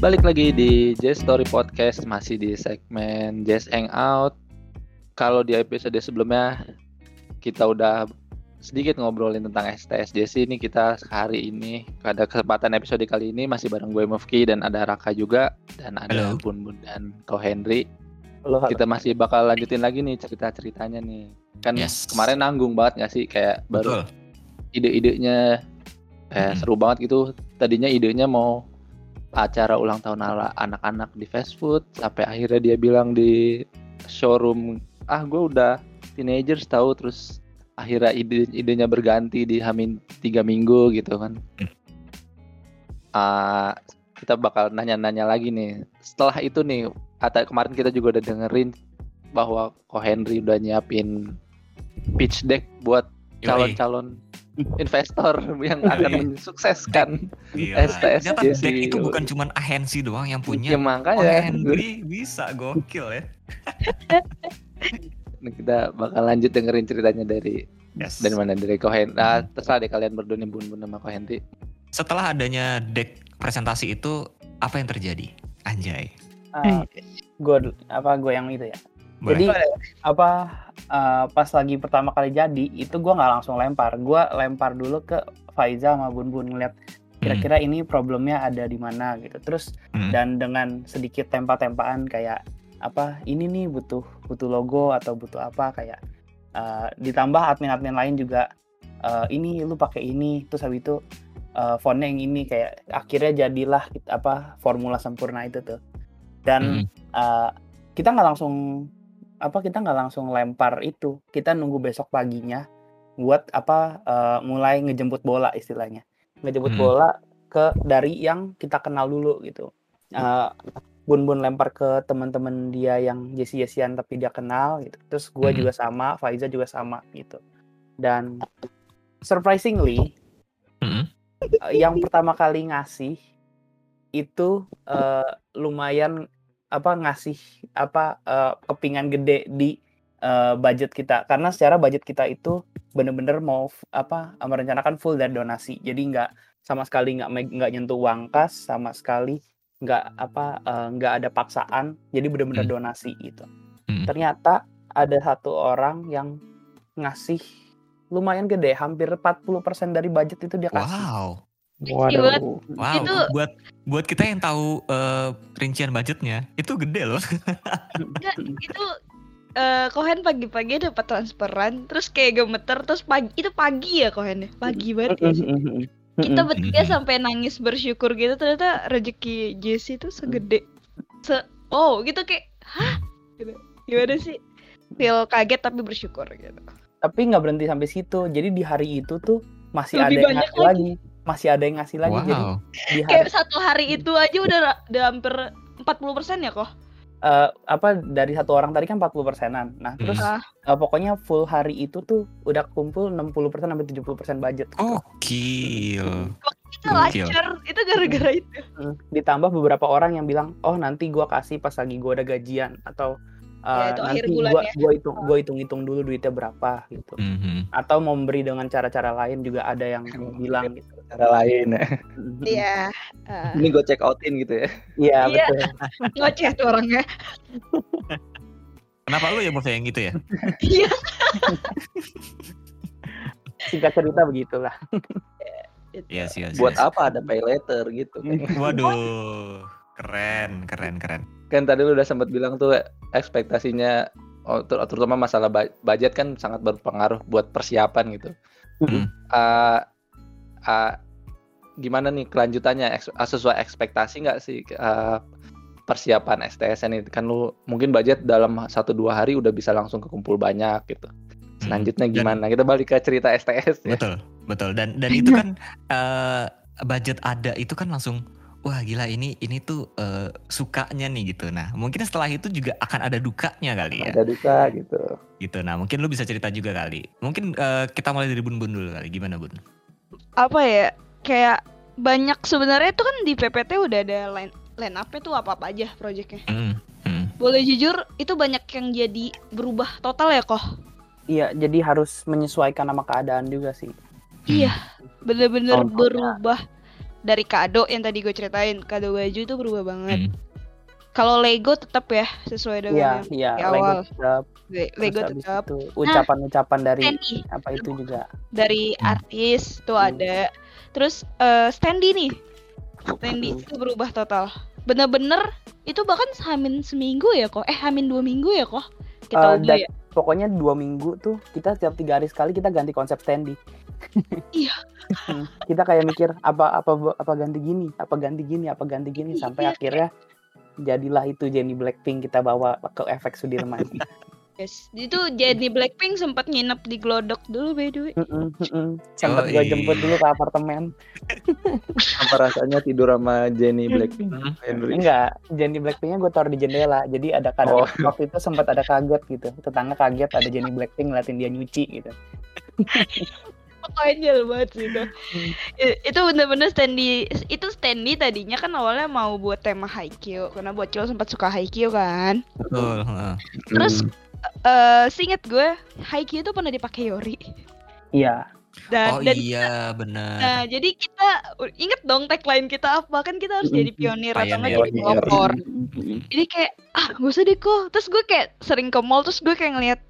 Balik lagi di Jazz Story Podcast masih di segmen Jazz Hangout. Kalau di episode sebelumnya kita udah sedikit ngobrolin tentang STS JC ini kita hari ini pada kesempatan episode kali ini masih bareng gue Mufki dan ada Raka juga dan ada Bun Bun dan Ko Henry. Halo, halo. Kita masih bakal lanjutin lagi nih cerita-ceritanya nih. Kan yes. kemarin nanggung banget gak sih kayak baru ide-idenya eh, hmm. seru banget gitu. Tadinya idenya mau acara ulang tahun anak-anak di fast food sampai akhirnya dia bilang di showroom ah gue udah teenagers tahu terus akhirnya ide idenya berganti di Hamin tiga minggu gitu kan. Uh, kita bakal nanya-nanya lagi nih. Setelah itu nih kata kemarin kita juga udah dengerin bahwa Ko Henry udah nyiapin pitch deck buat calon-calon investor yang akan mensukseskan STS Ternyata deck itu bukan cuma agensi doang yang punya. Ya, makanya. Henry bisa gokil ya. Nah, kita bakal lanjut dengerin ceritanya dari yes. dari mana dari Kohen. Nah, terserah deh kalian berdua nih bun bun sama Kohen. Setelah adanya deck presentasi itu apa yang terjadi? Anjay. Uh, gue apa gue yang itu ya. Jadi apa uh, pas lagi pertama kali jadi itu gue nggak langsung lempar. Gue lempar dulu ke Faiza sama Bun Bun ngeliat kira-kira hmm. ini problemnya ada di mana gitu. Terus hmm. dan dengan sedikit tempa-tempaan kayak apa ini nih butuh butuh logo atau butuh apa kayak uh, ditambah admin-admin lain juga uh, ini lu pakai ini terus habis itu uh, fontnya yang ini kayak akhirnya jadilah apa formula sempurna itu tuh dan hmm. uh, kita nggak langsung apa kita nggak langsung lempar itu kita nunggu besok paginya buat apa uh, mulai ngejemput bola istilahnya ngejemput hmm. bola ke dari yang kita kenal dulu gitu uh, Bun-Bun lempar ke teman-teman dia yang Jesse-Jessean tapi dia kenal gitu. Terus gue hmm. juga sama, Faiza juga sama gitu. Dan surprisingly hmm. uh, yang pertama kali ngasih itu uh, lumayan apa ngasih apa uh, kepingan gede di uh, budget kita. Karena secara budget kita itu bener-bener mau apa merencanakan full dari donasi. Jadi nggak sama sekali nggak nggak nyentuh uang kas sama sekali nggak apa uh, nggak ada paksaan. Jadi benar-benar hmm. donasi gitu. Hmm. ternyata ada satu orang yang ngasih lumayan gede hampir 40% dari budget itu dia kasih. Wow Waduh. Wow, itu buat buat kita yang tahu uh, rincian budgetnya itu gede loh. Enggak, itu uh, Kohen pagi-pagi dapat transferan, terus kayak gemeter, terus pagi itu pagi ya Kohen ya, pagi banget ya. Kita bertiga sampai nangis bersyukur gitu ternyata rezeki Jesse itu segede. Se oh gitu kayak hah? Gitu. gimana sih? Feel kaget tapi bersyukur gitu. Tapi nggak berhenti sampai situ. Jadi di hari itu tuh masih Lebih ada yang lagi. lagi masih ada yang ngasih lagi wow. jadi di hari... kayak satu hari itu aja udah udah hampir 40% ya kok uh, apa dari satu orang tadi kan 40 persenan. Nah, terus uh, pokoknya full hari itu tuh udah kumpul 60 persen sampai 70 persen budget. Oh, kill. Itu lancar, itu gara-gara itu. Hmm, ditambah beberapa orang yang bilang, oh nanti gua kasih pas lagi gua ada gajian atau Uh, ya, nanti gue gua hitung gua hitung hitung dulu duitnya berapa gitu mm-hmm. atau mau memberi dengan cara-cara lain juga ada yang bilang gitu cara lain iya uh. ini gue check outin gitu ya iya, iya. betul ngoceh tuh orangnya kenapa lu ya mau yang gitu ya iya singkat cerita begitulah Iya sih. Buat yes. apa ada pay letter gitu? Waduh, keren, keren, keren kan tadi lu udah sempat bilang tuh ekspektasinya oh, terutama masalah budget kan sangat berpengaruh buat persiapan gitu. Mm. Uh, uh, gimana nih kelanjutannya sesuai ekspektasi nggak sih uh, persiapan STS ini kan lu mungkin budget dalam satu dua hari udah bisa langsung kekumpul banyak gitu. Selanjutnya gimana? Dan, Kita balik ke cerita STS ya. Betul, betul. Dan dan itu kan uh, budget ada itu kan langsung wah gila ini ini tuh uh, sukanya nih gitu. Nah mungkin setelah itu juga akan ada dukanya kali ya. Ada duka gitu. Gitu. Nah mungkin lu bisa cerita juga kali. Mungkin uh, kita mulai dari Bun Bun dulu kali. Gimana Bun? Apa ya? Kayak banyak sebenarnya itu kan di PPT udah ada line line up tuh apa apa aja proyeknya. Mm, mm. Boleh jujur itu banyak yang jadi berubah total ya kok. Iya, jadi harus menyesuaikan sama keadaan juga sih. Iya, bener-bener berubah dari kado yang tadi gue ceritain kado baju itu berubah banget Hmm. kalau Lego tetap ya sesuai dengan yang di Lego awal tetap. Lego tetap ucapan-ucapan dari Standy apa itu juga. dari Hmm. artis tuh Hmm. ada terus eh, Standy nih Standy Hmm. itu berubah total bener-bener itu bahkan hamin seminggu ya kok eh hamin dua minggu ya kok kita ubah dan- ya Pokoknya dua minggu tuh kita setiap tiga hari sekali kita ganti konsep standy. Iya. Hmm, kita kayak mikir apa apa apa ganti gini, apa ganti gini, apa ganti gini sampai Iya. akhirnya jadilah itu Jenny Blackpink kita bawa ke efek Sudirman. Yes. Itu jadi Blackpink sempat nginep di Glodok dulu by the way. Mm-mm, mm-mm. Sempat gue Yoi. jemput dulu ke apartemen. Apa rasanya tidur sama Jenny Blackpink? Hmm. Henry? Enggak, Jenny Blackpinknya gue taruh di jendela. Jadi ada Oh. kadang waktu itu sempat ada kaget gitu. Tetangga kaget ada Jenny Blackpink ngeliatin dia nyuci gitu. Konyol banget sih itu. Itu bener-bener Standy itu Standy tadinya kan awalnya mau buat tema Haikyuu karena bocil sempat suka Haikyuu kan. Betul. heeh. Terus Hmm. eh seinget gue Haikyuu itu pernah dipakai Yori. Iya. Dan, Oh dan iya benar. Nah, jadi kita inget dong tagline kita apa kan kita harus jadi pionir atau nggak jadi pelopor. Jadi kayak ah gak usah deh kok. Terus gue kayak sering ke mall terus gue kayak ngeliat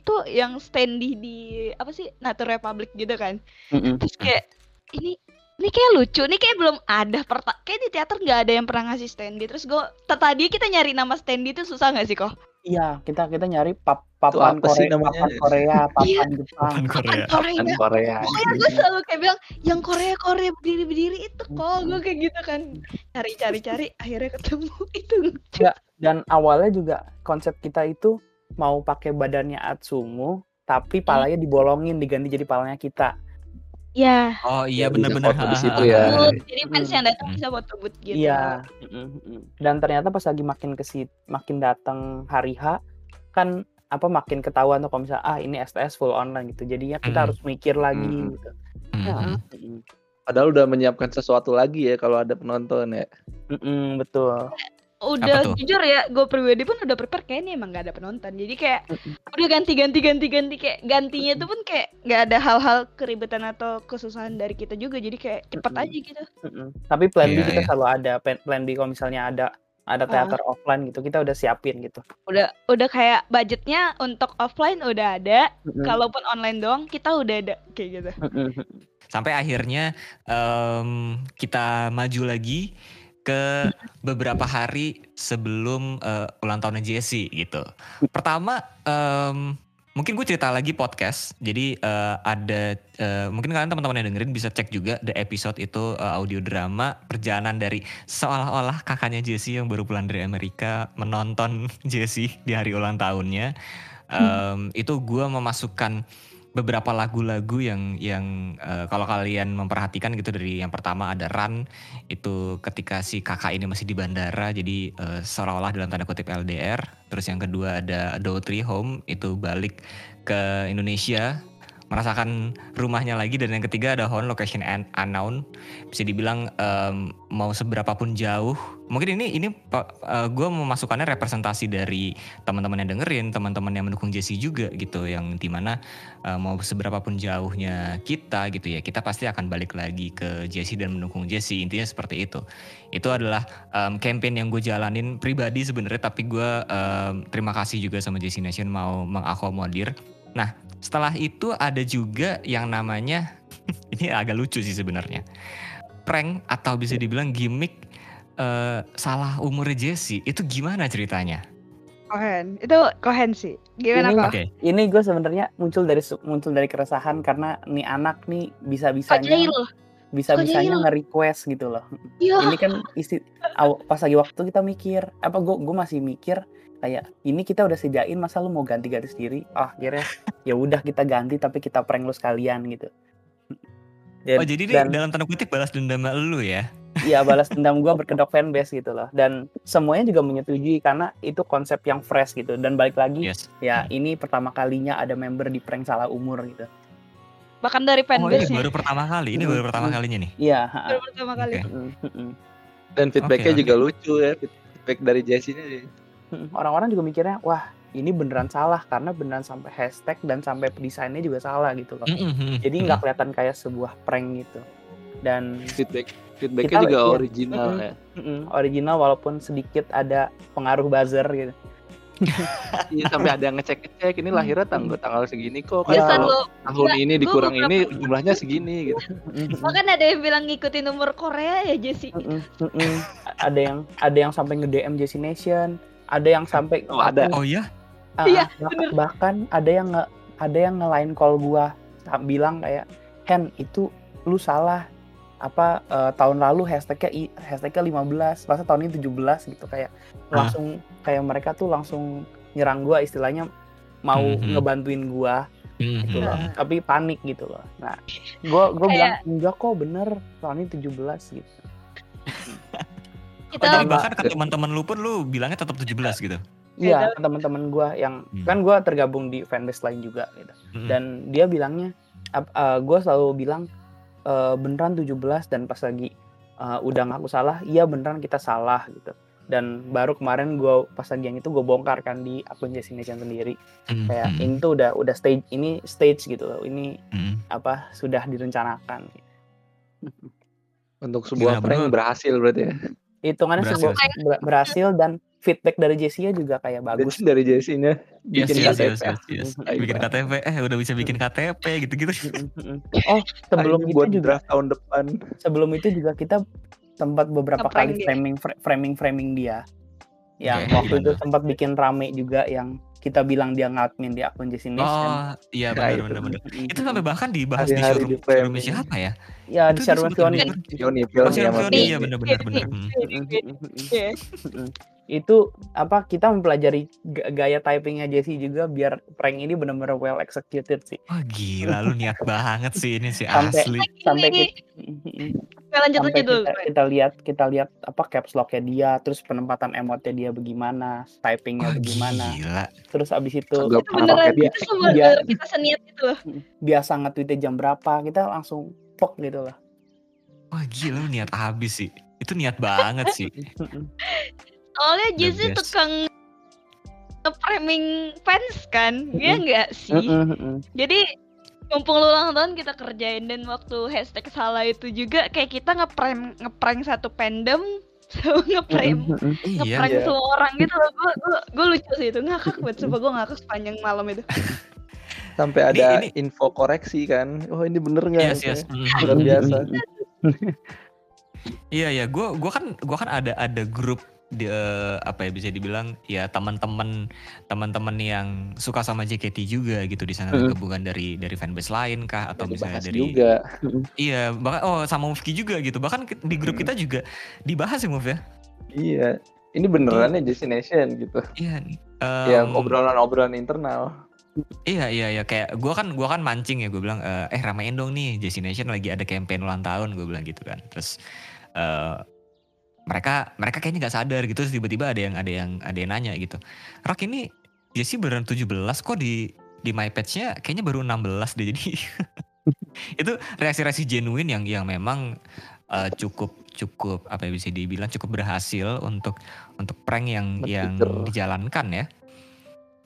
itu yang standy di apa sih Nature Republic gitu kan. Mm-mm. Terus kayak ini ini kayak lucu, ini kayak belum ada perta kayak di teater nggak ada yang pernah ngasih standy. Terus gue tadi kita nyari nama standy itu susah nggak sih kok? Iya, kita kita nyari pap papan Korea, namanya? papan Korea, papan Jepang. Papan Korea. Korea. Kan Korea. Pokoknya gue selalu kayak bilang yang Korea Korea berdiri berdiri itu kok gue kayak gitu kan cari cari cari akhirnya ketemu itu Dan awalnya juga konsep kita itu mau pakai badannya Atsumu, tapi palanya dibolongin diganti jadi palanya kita. ya Oh Ya, iya bisa benar-benar. di situ ya. jadi fans Mm. yang datang bisa foto booth gitu Iya. Dan ternyata pas lagi makin ke makin datang hari H kan apa makin ketahuan tuh kalau misalnya ah ini STS full online gitu. Jadinya kita harus mikir lagi Mhm. gitu. Hmm, Ya. hmm. Padahal udah menyiapkan sesuatu lagi ya kalau ada penonton ya. Mm-mm, betul. Udah jujur ya gue pribadi pun udah prepare kayaknya emang gak ada penonton. Jadi kayak udah ganti ganti ganti ganti kayak gantinya tuh pun kayak nggak ada hal-hal keribetan atau kesusahan dari kita juga. Jadi kayak cepet aja gitu. Tapi plan B Iya, kita iya. selalu ada. Plan, plan B kalau misalnya ada ada teater offline gitu, kita udah siapin gitu. udah udah kayak budgetnya untuk offline udah ada. Kalaupun online doang kita udah ada kayak gitu. Sampai akhirnya em, kita maju lagi ke beberapa hari sebelum eh, ulang tahunnya Jesse gitu. Pertama em, mungkin gue cerita lagi podcast. Jadi eh, ada eh, mungkin kalian teman-teman yang dengerin bisa cek juga the episode itu eh, audio drama perjalanan dari seolah-olah kakaknya Jesse yang baru pulang dari Amerika menonton Jesse di hari ulang tahunnya. Em, itu gue memasukkan beberapa lagu-lagu yang yang eh, kalau kalian memperhatikan gitu dari yang pertama ada Run itu ketika si kakak ini masih di bandara jadi eh, seolah-olah dalam tanda kutip LDR terus yang kedua ada Daughtry Home itu balik ke Indonesia merasakan rumahnya lagi. Dan yang ketiga ada Home Location Un- Unknown. Bisa dibilang em, mau seberapa pun jauh mungkin ini ini gue memasukkannya representasi dari teman-teman yang dengerin teman-teman yang mendukung Jesse juga gitu yang di mana uh, mau seberapa pun jauhnya kita gitu ya kita pasti akan balik lagi ke Jesse dan mendukung Jesse intinya seperti itu. Itu adalah um, campaign yang gue jalanin pribadi sebenarnya tapi gue um, terima kasih juga sama Jesse Nation mau mengakomodir. Nah setelah itu ada juga yang namanya ini agak lucu sih sebenarnya prank atau bisa dibilang gimmick uh, salah umurnya Jesse itu gimana ceritanya? Kohen itu Kohen sih. Gimana Ini- kok? Oke. Ini gue sebenarnya muncul dari muncul dari keresahan karena nih anak nih kok bisa-bisanya jahil? bisa-bisanya jahil? nge-request gitu loh. iya. Ini kan isi aw- pas lagi waktu kita mikir apa gue gue masih mikir kayak ini kita udah sediain masa lu mau ganti garis diri? Ah akhirnya ya udah kita ganti tapi kita prank lu sekalian gitu. Dan- oh jadi dan- dalam tanda kutip balas dendam lu ya Iya balas dendam gue berkedok fanbase gitu loh. Dan semuanya juga menyetujui karena itu konsep yang fresh gitu. Dan balik lagi yes. ya ini pertama kalinya ada member di prank salah umur gitu. Bahkan dari Oh ini fanbase nya baru pertama kali, ini baru pertama kalinya nih. iya baru pertama kali. Mm. Dan feedbacknya oke. juga lucu ya. Feedback dari Jesse-nya. sih. Mm, orang-orang juga mikirnya wah ini beneran salah karena beneran sampai hashtag dan sampai desainnya juga salah gitu loh. Jadi nggak kelihatan kayak sebuah prank gitu. Dan feedback feedbacknya Kita- juga iya. original Mm-mm. ya mm, original walaupun sedikit ada pengaruh buzzer gitu. iya sampai ada yang ngecek ngecek ini lahirnya tanggal tanggal segini kok Iya. kan kalau lo tahun ini dikurang ini jumlahnya segini gitu bahkan ada yang bilang ngikutin nomor Korea ya Jesse ada yang ada yang sampai nge DM Jesse Nation, ada yang sampai Oh, ada. Oh ya? Ah, Iya, bahkan, bahkan ada yang nge ada yang ngelain call gua bilang kayak Hen itu lu salah apa eh, tahun lalu hashtagnya i- hashtagnya 15 masa tahun ini 17 gitu kayak Hah? langsung kayak mereka tuh langsung nyerang gua istilahnya mau Mhm. ngebantuin gua gitu Mhm. loh tapi panik gitu loh nah gua gua Kayak- bilang enggak kok bener tahun ini 17 gitu Oh, kita jadi Sama- bahkan ke teman-teman lu pun lu bilangnya tetap 17 gitu. Iya, teman-teman gua yang Hmm. kan gua tergabung di fanbase lain juga gitu. Mhm. Dan dia bilangnya ap- eh, gua selalu bilang eh, beneran 17 dan pas lagi eh, udah ngaku salah, iya beneran kita salah gitu. Dan baru kemarin gua pas lagi yang itu gue bongkar kan di akun Jesse Nation sendiri. Mhm. Kayak ini tuh udah udah stage ini stage gitu loh. Ini Mhm. apa sudah direncanakan. untuk sebuah Gimana, prank bro? berhasil berarti ya Hitungannya Berhasil. sebuah ber- berhasil dan feedback dari Jesse juga kayak bagus. Bagus dari Jesse-nya bikin yes, KTP. yes, yes, yes. Bikin. KTP, eh udah bisa bikin KTP gitu-gitu. Oh, sebelum Ini itu buat juga draft tahun depan sebelum itu juga kita sempat beberapa Ngeprank kali framing framing framing dia yang Oke, waktu gimana? itu sempat bikin rame juga yang kita bilang dia ngadmin di akun Jesse Nation. Oh, iya Nah, benar benar benar. Itu sampai bahkan dibahas di showroom, di framing. showroom siapa ya? ya di itu showroom Fioni. Fioni, Pioni. iya benar benar benar. Itu apa kita mempelajari ga- gaya typingnya Jesse juga biar prank ini benar-benar well executed sih Wah gila lu niat banget sih ini sih Sampai- asli. sampai Ini. kita, lanjut sampai lanjut dulu kita, kita lihat kita lihat apa caps locknya dia terus penempatan emotnya dia bagaimana typingnya Wah bagaimana gila. terus abis itu Kagak itu beneran dia. itu semua Iya. kita seniat itu loh biasa nge-tweetnya jam berapa kita langsung pok gitu lah Wah gila lu niat habis sih. Itu niat banget sih. soalnya Jesse tukang nge-framing fans kan Iya Mm-mm. nggak sih jadi mumpung lu ulang tahun kita kerjain dan waktu hashtag salah itu juga kayak kita ngeprank ngeprank satu fandom sama ngeprank. Iya. ngeprank Iya. semua orang gitu loh gue gue gue lucu sih itu ngakak banget coba gue ngakak sepanjang malam itu Sampai Ini- ada ini- info koreksi kan. Oh ini bener nggak? Yes yes. Luar biasa. Iya ya, gua gua kan gua kan ada ada grup di eh, apa ya bisa dibilang ya teman-teman teman-teman yang suka sama JKT juga gitu di sana Mm. gabungan dari dari fanbase lain kah atau Jadi misalnya dari juga. iya bahkan oh sama Mufki juga gitu bahkan di grup Mm. kita juga dibahas ya Muf ya Iya. Ini beneran ya Destination gitu. iya Ya em, obrolan-obrolan internal. Iya iya iya kayak gua kan gua kan mancing ya gue bilang eh, eh ramein dong nih Destination lagi ada campaign ulang tahun gue bilang gitu kan. Terus eh mereka mereka kayaknya nggak sadar gitu terus tiba-tiba ada yang ada yang ada yang nanya gitu. Rak ini Jesse beneran 17 kok di di my page-nya kayaknya baru 16 deh jadi itu reaksi-reaksi genuine yang yang memang eh, cukup cukup apa ya bisa dibilang cukup berhasil untuk untuk prank yang yang Betul. dijalankan ya.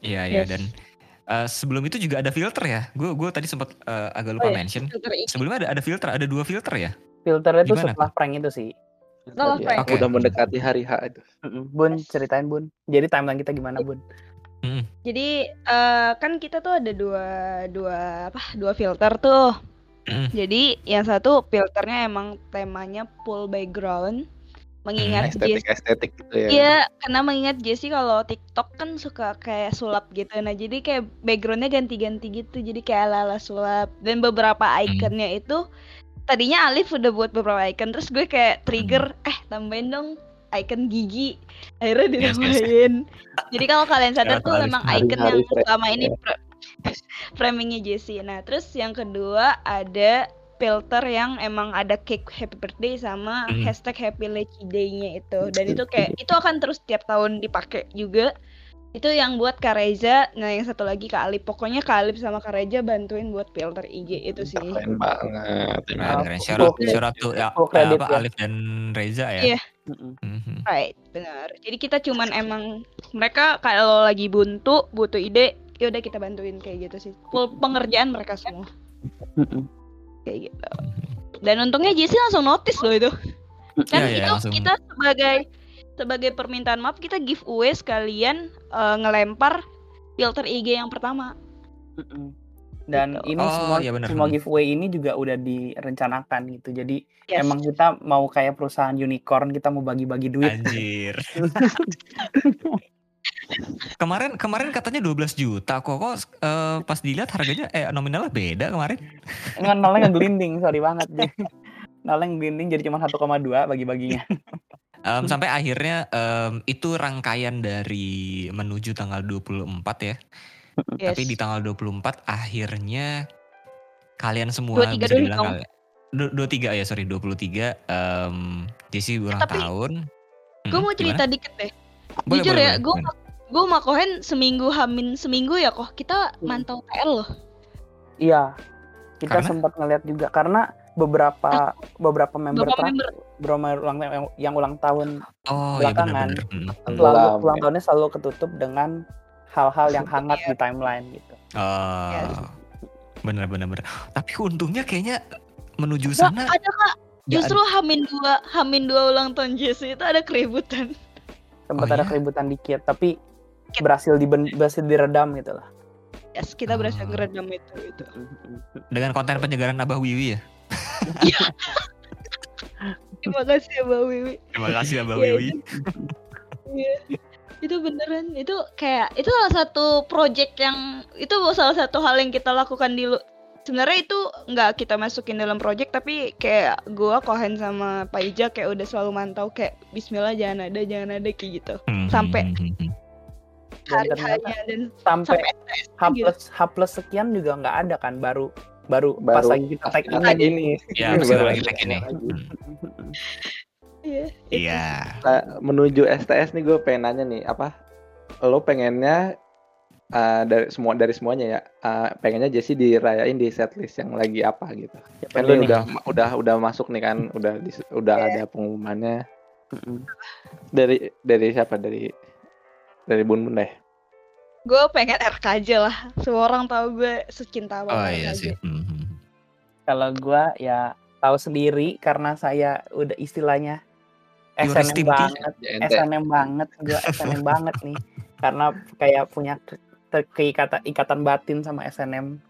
Iya iya Yes. dan eh, sebelum itu juga ada filter ya. Gue gue tadi sempat eh, agak lupa Oh, iya. mention. Sebelumnya ada ada filter, ada dua filter ya. filternya Gimana setelah prank itu sih Tadi prank. Aku udah mendekati hari H itu. Bun ceritain bun jadi timeline kita gimana bun Jadi eh, kan kita tuh ada dua dua apa dua filter tuh. Mm. Jadi yang satu filternya emang temanya full background, mengingat Jesse. Estetik-estetik gitu ya. Iya, karena mengingat Jesse kalau TikTok kan suka kayak sulap gitu. Nah jadi kayak backgroundnya ganti-ganti gitu. Jadi kayak ala-ala sulap. Dan beberapa ikonnya itu tadinya Alif udah buat beberapa icon. Terus gue kayak trigger, eh tambahin dong icon gigi. Akhirnya Yes, yes. ditambahin. Jadi kalau kalian sadar out tuh memang icon yang selama ini fra- framingnya Jessie. Nah terus yang kedua ada filter yang emang ada cake happy birthday sama Hmm. hashtag happy lucky day-nya itu dan itu kayak itu akan terus tiap tahun dipakai juga itu yang buat Kak Reza nah yang satu lagi Kak Alip pokoknya Kak Alip sama Kak Reza bantuin buat filter IG itu sih Keren banget. Keren, Ah, keren. Shout out, shout out to ya, credit apa, ya. Alif dan Reza ya. Iya. Mm-mm. Mhm. right benar jadi kita cuman emang mereka kalau lagi buntu butuh ide ya udah kita bantuin kayak gitu sih full pengerjaan mereka semua kayak gitu Dan untungnya Jesse langsung notice loh itu. Kan Iya, iya, itu langsung. kita sebagai sebagai permintaan maaf kita giveaway sekalian eh, ngelempar filter IG yang pertama. Mm-mm. Dan Gitu. ini Oh, semua iya benar. semua giveaway ini juga udah direncanakan gitu. Jadi Yes. emang kita mau kayak perusahaan unicorn kita mau bagi-bagi duit. Anjir. kemarin kemarin katanya 12 juta kok kok eh, pas dilihat harganya eh nominalnya beda kemarin. Enggak nolnya ngegelinding, sorry banget. nolnya ngegelinding jadi cuma 1,2 bagi-baginya. Em, sampai akhirnya em, itu rangkaian dari menuju tanggal 24 ya. Yes. Tapi di tanggal 24 akhirnya kalian semua 23 bisa dulu dibilang dong. kali- du- 23 ya sorry 23 em Jesse ulang tapi tahun. Gue Mm, mau gimana? cerita dikit deh. Boleh, Jujur boleh, ya, boleh, gue gimana? gue sama Kohen seminggu hamin seminggu ya kok kita mantau TL loh. Iya. Kita Karena? sempat ngeliat juga karena beberapa beberapa member Beberapa member beberapa ulang yang, yang ulang tahun Oh iya belakangan. benar-benar. Mm. selalu Lama. ulang tahunnya selalu ketutup dengan hal-hal yang hangat di timeline gitu. Oh, Yes. bener bener bener. Tapi untungnya kayaknya menuju Nggak, sana ada kak. Justru hamin dua hamin dua ulang tahun Jesse itu ada keributan. Sempat Oh, ada iya? keributan dikit, tapi berhasil diben berhasil diredam gitu lah. Yes, kita berhasil Ah. ngeredam itu itu. ada- dengan konten penyegaran Abah Wiwi ya. Terima kasih ya Mbak Wiwi. Terima kasih Abah Iya, Wiwi. Iya. Itu beneran itu kayak itu salah satu project yang itu salah satu hal yang kita lakukan di lu- sebenarnya itu nggak kita masukin dalam project tapi kayak gua Kohen sama Pak Ija kayak udah selalu mantau kayak Bismillah jangan ada jangan ada kayak gitu Hmm, Sampai- hmm, hmm, hari-harinya dan sampai sampai H plus H plus sekian juga nggak ada kan baru baru, Baru pas lagi kita tag ini. ini. Ya, Baru lagi tag ini. iya. Iya. Nah, menuju STS nih gue pengen nanya nih apa lo pengennya uh, dari semua dari semuanya ya uh, pengennya Jesse dirayain di setlist yang lagi apa gitu Siapa kan nih? udah udah udah masuk nih kan udah di- udah Iya. ada pengumumannya dari dari siapa dari dari Bun Bun deh gue pengen RKJ lah semua orang tahu gue secinta Oh banget iya RKJ. sih. Hmm, hmm. Kalau gua ya tahu sendiri karena saya udah istilahnya SNM banget, SNM banget, gua SNM banget nih. Karena kayak punya ke- ke- keikatan ikatan batin sama SNM.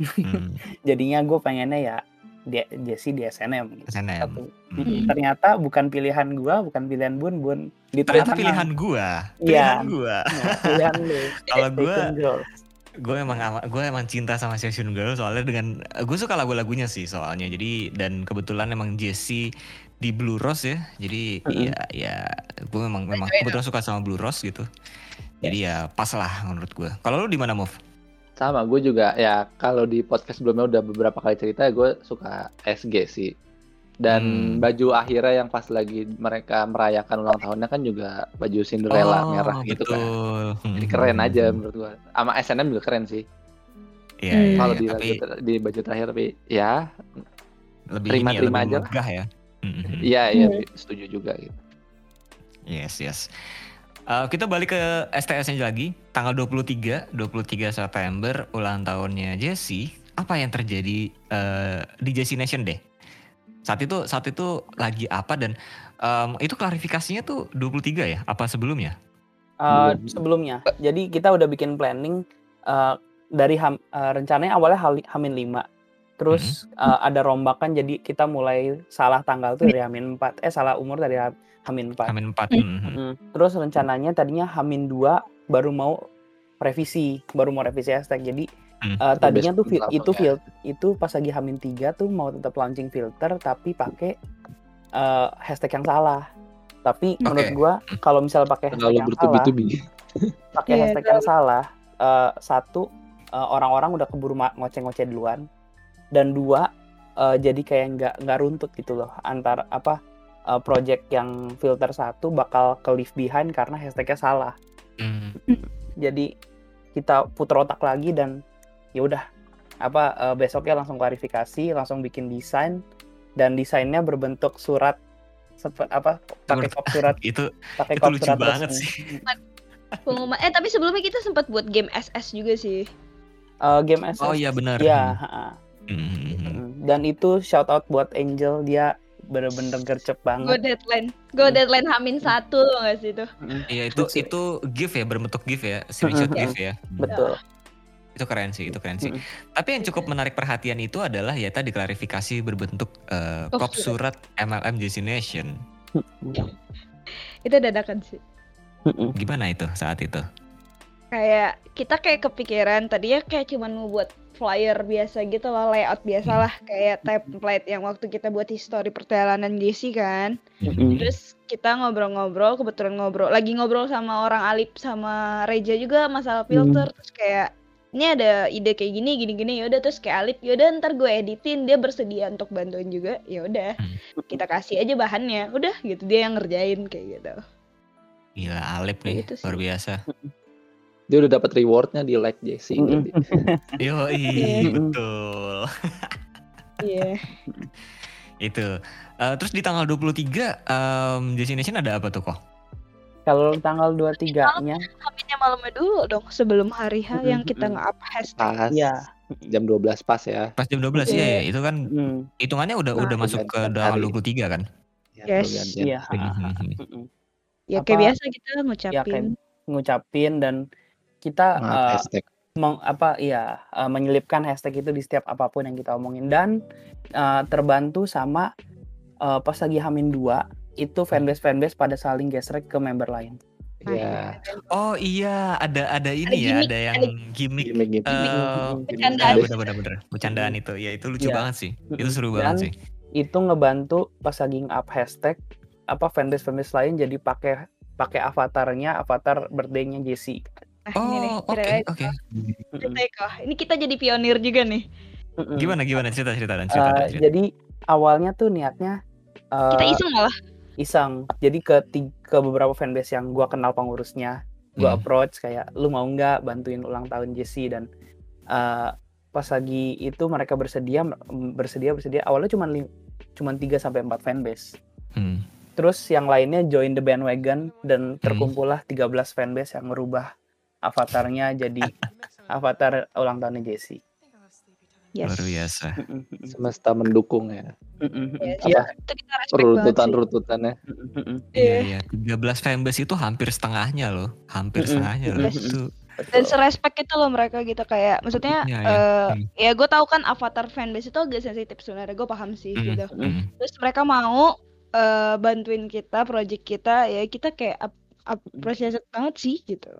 Hmm, Jadinya gue pengennya ya dia Jesse di SNM gitu. SNM. Satu. Hmm. Ternyata bukan pilihan gua, bukan pilihan Bun Bun di Ternyata pilihan gua. Iya. Pilihan gua. Nah, pilihan lu. Kalau gua gue emang gue emang cinta sama Session Girl soalnya dengan gue suka lagu-lagunya sih soalnya jadi dan kebetulan emang Jessie di Blue Rose ya jadi Mm-mm. ya ya gue memang memang kebetulan suka sama Blue Rose gitu jadi ya pas lah menurut gue kalau lu di mana Move sama gue juga ya kalau di podcast sebelumnya udah beberapa kali cerita gue suka SG sih dan Hmm. baju akhirnya yang pas lagi mereka merayakan ulang tahunnya kan juga baju Cinderella merah gitu kan Oh. Jadi keren aja menurut gua. Sama SNM juga keren sih. Iya, Hmm. iya, Kalau iya, di tapi di baju terakhir tapi ya lebih terima-terima ini ya, aja lebih lah. ya Hmm, hmm. iya iya Hmm. setuju juga gitu. Yes, yes. Uh, kita balik ke STS-nya lagi, tanggal 23, 23 September, ulang tahunnya Jessie. Apa yang terjadi uh, di Jessie Nation deh? Saat itu saat itu lagi apa dan um, itu klarifikasinya tuh 23 ya? Apa sebelumnya? Uh, Belum. sebelumnya. Jadi kita udah bikin planning uh, dari ham, uh, rencananya awalnya Hamin 5. Terus uh, ada rombakan jadi kita mulai salah tanggal tuh dari Hamin 4. Eh salah umur dari Ha- Hamin 4. Amin 4. Hmm. Mhm. Mm. Terus rencananya tadinya Hamin 2 baru mau revisi, baru mau revisi hashtag. Jadi Hmm. uh, tadinya tuh fil- itu ya. fil itu pas lagi Hamin 3 tuh mau tetap launching filter tapi pakai uh, hashtag yang salah. Tapi menurut Oke. gua kalau misalnya pakai hashtag yang salah, bertubi-tubi. pakai Iya, hashtag yang salah eh, satu orang-orang udah keburu ngoceh-ngoceh duluan dan dua eh, jadi kayak nggak nggak runtut gitu loh antar apa eh, project yang filter satu bakal ke leave behind karena hashtagnya salah Hmm. jadi kita putar otak lagi dan ya udah apa eh, besoknya langsung klarifikasi langsung bikin desain dan desainnya berbentuk surat sepe- apa pakai kop surat Itu pakai itu kop lucu surat banget resmi. sih. Pengumuman eh tapi sebelumnya kita sempat buat game SS juga sih. Eh, game SS Oh iya benar. Iya, ha-ha. Mhm. Mm, Dan itu shout out buat Angel dia bener-bener gercep Go banget. deadline. Go Hmm. deadline Hamin satu loh gak sih itu? Mm, Iya itu itu GIF ya berbentuk GIF ya, screenshot Mhm. GIF ya. Betul. Itu keren sih, itu keren sih. Mm. Tapi yang cukup menarik perhatian itu adalah ya tadi klarifikasi berbentuk eh, Kop kop surat MLM Destination. Itu dadakan sih. Gimana itu saat itu? Kayak kita kayak kepikiran tadinya kayak cuman mau buat flyer biasa gitu loh, layout biasa lah, kayak template yang waktu kita buat history perjalanan JC kan. Mm-mm. Terus kita ngobrol-ngobrol, kebetulan ngobrol, lagi ngobrol sama orang Alip sama Reja juga masalah filter, terus kayak ini ada ide kayak gini gini gini yaudah terus kayak Alip yaudah ntar gue editin dia bersedia untuk bantuin juga yaudah Hmm. kita kasih aja bahannya udah gitu dia yang ngerjain kayak gitu Gila Alip nih, Itu sih. luar biasa. Dia udah dapat rewardnya di like Jesse. Mm-mm. Yo, Iya. betul. iya itu. Eh, terus di tanggal 23 um, Destination ada apa tuh kok? Kalau tanggal 23-nya, Haminnya malamnya dulu dong sebelum hari H yang kita nge-up hashtag Pas Iya. jam 12 pas ya. Pas jam 12 ya, Iya. ya, itu kan mm, hitungannya udah Nah, udah masuk ke tanggal hari. 23 kan? Ya, Yes. pergantian. iya. Mhm. ya Apa- kayak biasa kita Ya ngucapin kayak ngucapin dan kita Maaf, eh, hashtag. meng- apa iya eh, menyelipkan hashtag itu di setiap apa pun yang kita omongin dan eh, terbantu sama eh, pas lagi Hamin 2 itu fanbase fanbase pada saling gesrek ke member lain. Nah, Ya, Oh iya, ada ada ini Ada ya, gimmick, ada yang gimmick. gimmick gitu. eh, Bercandaan. bener bener bener bercandaan itu ya itu lucu Iya. banget sih itu seru Dan banget sih Itu ngebantu pas lagi up hashtag apa fanbase fanbase lain jadi pakai pakai avatarnya avatar birthday-nya Jesse. Nah ini nih oh oke kira-kira oke cerita kok ini kita jadi pionir juga nih gimana gimana cerita cerita dan cerita, Dan, cerita. jadi awalnya tuh niatnya eh, kita iseng malah iseng. Jadi ke ke beberapa fanbase yang gua kenal pengurusnya, gua Hmm. approach kayak lu mau nggak bantuin ulang tahun Jesse dan eh, pas lagi itu mereka bersedia bersedia bersedia awalnya cuma cuma 3 sampai 4 fanbase. Hmm. Terus yang lainnya join the bandwagon dan Hmm. terkumpullah 13 fanbase yang merubah avatarnya jadi avatar ulang tahunnya Jesse. yes luar biasa Semesta mendukung ya. Yes. Iya. Rututan-rututannya. mm-mm. Iya, iya. 13 fanbase itu hampir setengahnya loh. Hampir setengahnya loh. Yes. Itu dan serespek itu loh mereka gitu kayak maksudnya Iya, eh iya. Hmm. ya gue tahu kan avatar fanbase itu agak sensitif sebenarnya gue paham sih Mm, gitu mm. terus mereka mau eh, bantuin kita project kita ya kita kayak ap appreciate banget sih gitu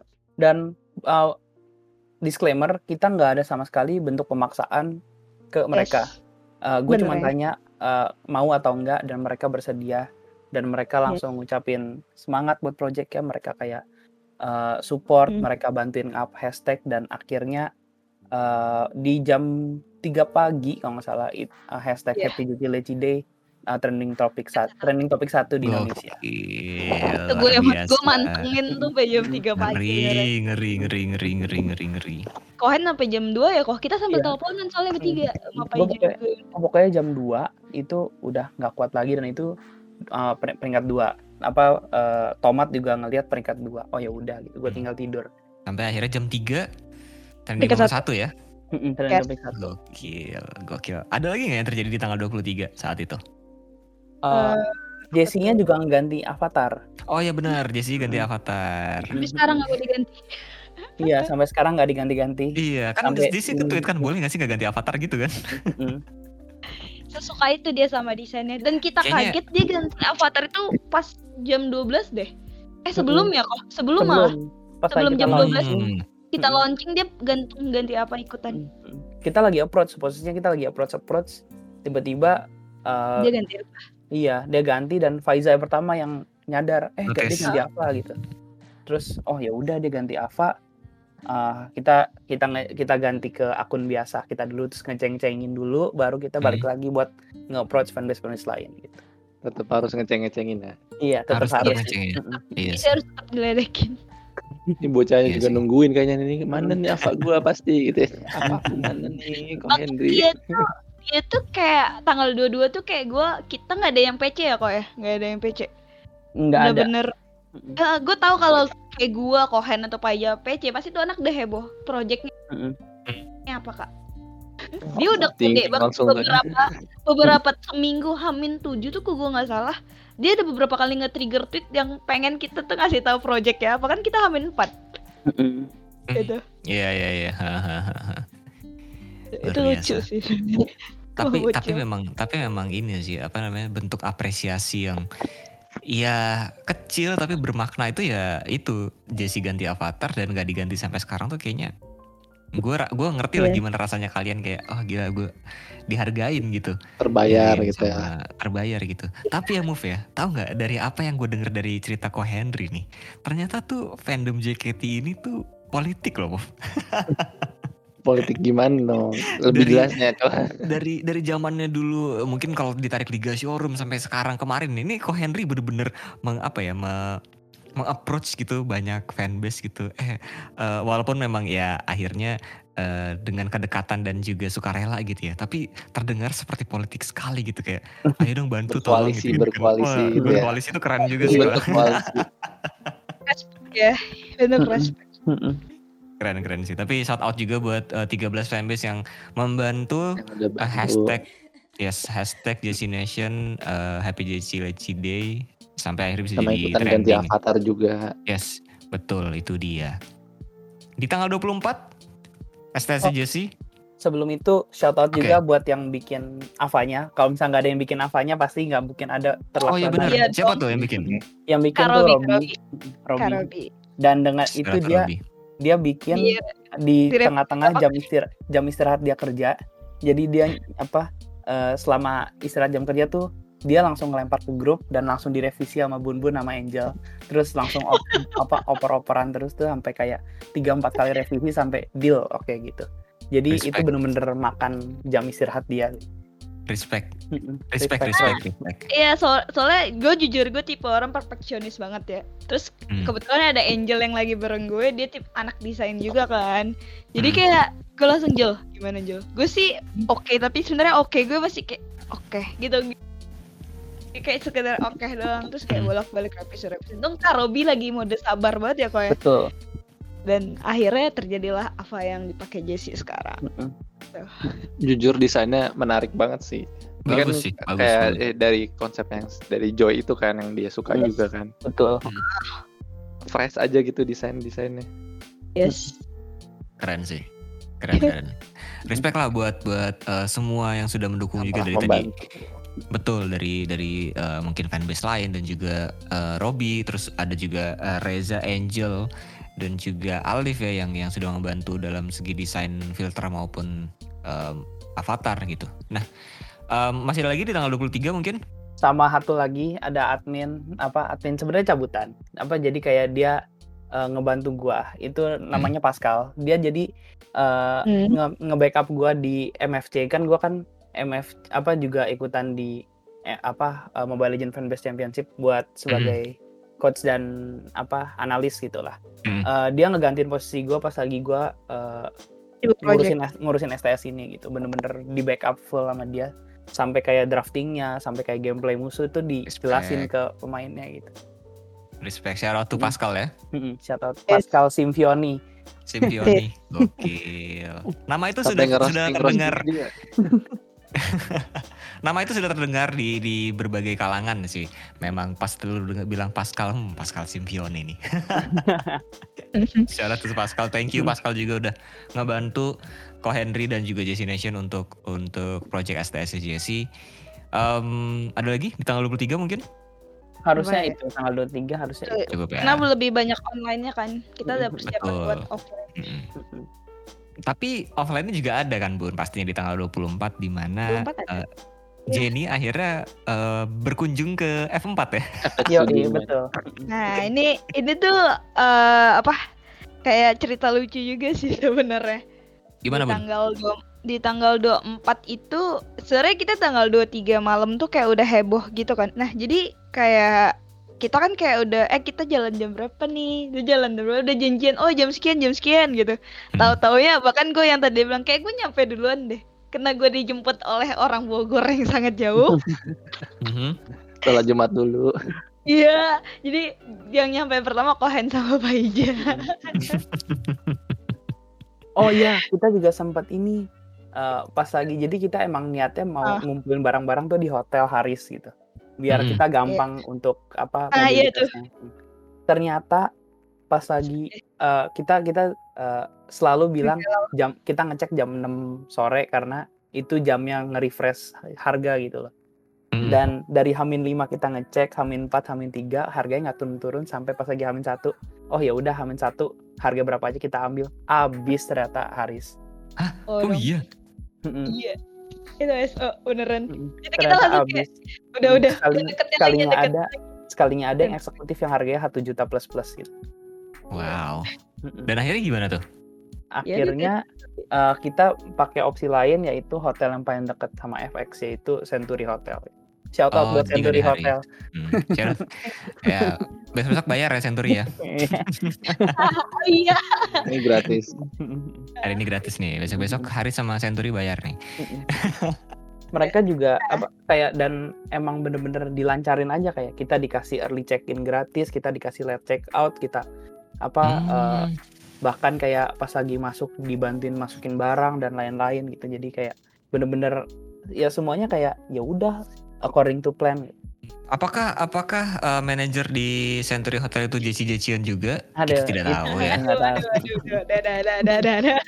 dan uh, disclaimer kita nggak ada sama sekali bentuk pemaksaan ke mereka. Yes. gue cuma ya. tanya uh, mau atau enggak dan mereka bersedia dan mereka langsung ngucapin semangat buat project ya mereka kayak uh, support Hmm. mereka bantuin up hashtag dan akhirnya uh, di jam 3 pagi kalau nggak salah it, uh, hashtag Iya. Happy Leci Day uh, trending topik satu trending topik satu di Indonesia. Gokil, itu gue gue mantengin tuh sampai jam 3 pagi ya. Ngeri, ngeri, ngeri, ngeri, ngeri, ngeri, ngeri. Kohen sampai jam 2 ya kok kita sambil Iya. teleponan soalnya bertiga ngapain Gua juga pokoknya jam 2 itu udah nggak kuat lagi dan itu uh, per- peringkat dua apa uh, tomat juga ngelihat peringkat dua oh ya udah gitu gue Hmm. tinggal tidur Sampai akhirnya jam 3 trending nomor satu ya. Topik satu Gokil, gokil. Ada lagi nggak yang terjadi di tanggal 23 saat itu? Uh, Jesse-nya juga ngeganti avatar. Oh ya benar, Jessie ganti Hmm. avatar. tapi sekarang nggak boleh diganti. Iya sampai sekarang nggak diganti-ganti. Iya, kan Sampai- Jessie ke tweet kan boleh nggak sih nggak ganti avatar gitu kan? Mm-mm. sesuka itu dia sama desainnya. Dan kita Kayaknya- kaget dia ganti avatar itu pas jam 12 deh. Eh sebelum ya kok? Sebelum, sebelum. malah. Pas Sebelum jam kita 12. launching, Hmm. kita launching dia ganti ganti apa ikutan? Kita lagi approach posisinya kita lagi approach approach. Tiba-tiba uh, dia ganti Iya, dia ganti dan Faiza yang pertama yang nyadar, eh Notice. dia ganti Ava gitu. Terus oh ya udah dia ganti Ava. Ah, kita kita kita ganti ke akun biasa kita dulu terus ngeceng-cengin dulu baru kita balik Hmm. lagi buat nge-approach fanbase fanbase lain gitu. Tetap harus ngeceng-ngecengin ya. Iya, tetap Harus harus. ngecengin. Iya bisa harus tetap diledekin Ini bocahnya Iya juga sih. nungguin kayaknya nih mana nih apa gua pasti gitu. ya. Apa mana nih kok Henry. Dia tuh kayak tanggal 22 tuh kayak gue kita nggak ada yang PC ya kok ya nggak ada yang PC Nggak ada. bener Mm-mm. gue tahu kalau kayak gue Kohen atau Paya PC pasti tuh anak udah heboh projectnya Mm-mm. ini apa kak Dia udah Tinggi gede banget beberapa beberapa seminggu hamin tujuh tuh kok gue nggak salah. Dia ada beberapa kali nge-trigger tweet yang pengen kita tuh ngasih tahu project ya. Apa kan kita hamin empat gitu. Iya iya iya. Hahaha. Itu lucu sih. tapi Bocil. tapi memang tapi memang ini sih apa namanya bentuk apresiasi yang ya kecil tapi bermakna itu ya itu Jesse ganti avatar dan gak diganti sampai sekarang tuh kayaknya gue gue ngerti lah Iya. gimana rasanya kalian kayak oh gila gue dihargain gitu Terbayar Dihargain gitu ya. terbayar gitu tapi ya move ya tahu nggak dari apa yang gue denger dari cerita Ko Henry nih ternyata tuh fandom JKT ini tuh politik loh Move. Politik gimana dong? Lebih Dari- jelasnya coba. dari dari zamannya dulu mungkin kalau ditarik Liga Showroom sampai sekarang kemarin ini kok Henry bener-bener meng apa ya me, mengapproach gitu banyak fanbase gitu eh walaupun memang ya akhirnya eh, dengan kedekatan dan juga sukarela gitu ya tapi terdengar seperti politik sekali gitu kayak ayo dong bantu tolong Berkoalisi, gitu, kan. berkoalisi Wah, gitu ya. berkoalisi itu keren juga sih Bentuk koalisi. ya, Mm-mm. respect. Keren keren sih tapi shout out juga buat eh, 13 fanbase yang membantu Yang Uh, hashtag yes hashtag Jesse Nation uh, Happy Jesse Leci Day sampai akhirnya bisa sama jadi ikutan ganti trending. avatar juga. Yes, betul itu dia. Di tanggal 24 STC Oh. Jesse Sebelum itu shout out Oke. juga buat yang bikin avanya. Kalau misalnya nggak ada yang bikin avanya pasti nggak mungkin ada Oh iya benar. Iya Siapa tuh yang bikin? Yang bikin tuh Karobi, Robi. Karobi, Robi. Karobi. Dan dengan itu Silakan, dia Robi. Dia bikin Iya, di tengah-tengah jam istirahat jam istirahat dia kerja. Jadi dia apa eh, selama istirahat jam kerja tuh dia langsung ngelempar ke grup dan langsung direvisi sama Bun Bun sama Angel. Terus langsung op, apa oper-operan terus tuh sampai kayak 3 4 kali revisi sampai deal oke gitu. Jadi itu Respect. bener-bener makan jam istirahat dia. Respect, respect, respect, respect. Iya, so- soalnya gue jujur gue tipe orang perfeksionis banget ya. Terus Hmm. kebetulan ada Angel yang lagi bareng gue, dia tipe anak desain juga kan. Jadi Hmm. kayak gue langsung Jel, gimana Jel? Gue sih oke, tapi sebenarnya oke gue masih kayak oke gitu. Kayak sekedar oke doang, terus kayak Hmm. bolak-balik revisi revisi. Untung Kak Robi lagi mode sabar banget ya kok ya. Betul. Dan akhirnya terjadilah apa yang dipakai Jessie sekarang. Mm-mm. Jujur desainnya menarik banget sih. Ini kan Bagus sih, bagus. kayak bagus. eh, dari konsep yang dari Joy itu kan yang dia suka Yes. juga kan. Betul. Fresh aja gitu desain-desainnya. Yes. Keren sih, keren keren. Respect lah buat buat uh, semua yang sudah mendukung juga dari tadi. Membantu. Betul dari dari uh, mungkin fanbase lain dan juga uh, Robby, terus ada juga uh, Reza Angel dan juga Alif ya yang yang sudah membantu dalam segi desain filter maupun um, avatar gitu. Nah, um, masih ada lagi di tanggal 23 mungkin? sama satu lagi ada admin apa admin sebenarnya cabutan apa jadi kayak dia eh, ngebantu gua itu namanya Pascal dia jadi eh, Hmm. nge- nge-backup gua di MFC kan gua kan MF apa juga ikutan di eh, apa eh, Mobile Legend Fanbase Championship buat sebagai coach dan apa analis gitulah Hmm. Eh, dia ngegantiin posisi gua pas lagi gua eh, Ibu project. ngurusin ngurusin STS ini gitu bener-bener di backup full sama dia sampai kayak draftingnya sampai kayak gameplay musuh itu dijelasin Respect. ke pemainnya gitu Respect shout out to Hmm. Pascal ya. Mm-mm, shout out. Pascal Simfioni Simpioni. Gokil. Nama itu sudah sudah terdengar. Nama itu sudah terdengar di di berbagai kalangan sih. Memang pas dulu bilang Pascal, hmm, Pascal nih. Shout out to Pascal, thank you Pascal juga udah ngebantu Ko Henry dan juga Jesse Nation untuk untuk project STS Jesse. Em, ada lagi di tanggal 23 mungkin? harusnya ya? itu tanggal 23 harusnya itu Cukup ya. Karena lebih banyak online-nya kan. Kita udah persiapan Betul. buat offline. Tapi offline-nya juga ada kan Bun, pastinya di tanggal 24 di mana 24 ada. eh, Jenny akhirnya eh, berkunjung ke F4 ya. Iya betul Nah, ini ini tuh eh, apa? Kayak cerita lucu juga sih sebenarnya. Gimana di Bun? tanggal dua- di tanggal 24 itu sebenarnya kita tanggal 23 malam tuh kayak udah heboh gitu kan. Nah, jadi kayak kita kan kayak udah eh kita jalan jam berapa nih? Udah jalan jam berapa? Udah janjian oh jam sekian jam sekian gitu. Hmm. Tahu-taunya bahkan gue yang tadi bilang kayak gue nyampe duluan deh. Kena gue dijemput oleh orang Bogor yang sangat jauh. Mhm. Setelah Jumat dulu. Iya, jadi yang nyampe pertama Kohen sama Pak Ija. oh iya kita juga sempat ini uh, pas lagi jadi kita emang niatnya mau Ah. ngumpulin barang-barang tuh di hotel Haris gitu biar Hmm. kita gampang untuk apa Ah, iya tuh. ternyata pas lagi uh, kita kita uh, selalu bilang jam kita ngecek jam 6 sore karena itu jamnya nge-refresh harga gitu loh Hmm. dan dari Hamin 5 kita ngecek Hamin 4 Hamin 3 harganya nggak turun-turun sampai pas lagi Hamin 1 oh ya udah Hamin 1 harga berapa aja kita ambil habis ternyata Haris Oh, Oh dong. iya. Iya. Itu SO beneran. Mm-mm. Itu kita langsung kayak udah udah deketnya lagi sekalinya deket. ada sekalinya ada yang eksekutif yang harganya 1 juta plus plus gitu Wow. Dan akhirnya gimana tuh? akhirnya uh, kita pakai opsi lain yaitu hotel yang paling dekat sama FX yaitu Century Hotel shout out Oh, buat Century. Hotel Hmm. Ya besok-besok bayar ya Century ya. Oh iya. Ini gratis. Hari ini gratis nih. Besok-besok hari sama Century bayar nih. mereka juga apa kayak dan emang bener-bener dilancarin aja kayak kita dikasih early check in gratis kita dikasih late check out kita apa Hmm. bahkan kayak pas lagi masuk dibantuin masukin barang dan lain-lain gitu jadi kayak bener-bener ya semuanya kayak ya udah according to plan Apakah apakah uh, manajer di Century Hotel itu Jeci Jecian juga? Ada. Kita tidak tahu ya. Aduh, aduh, aduh, aduh, dah, dah, dah, dah.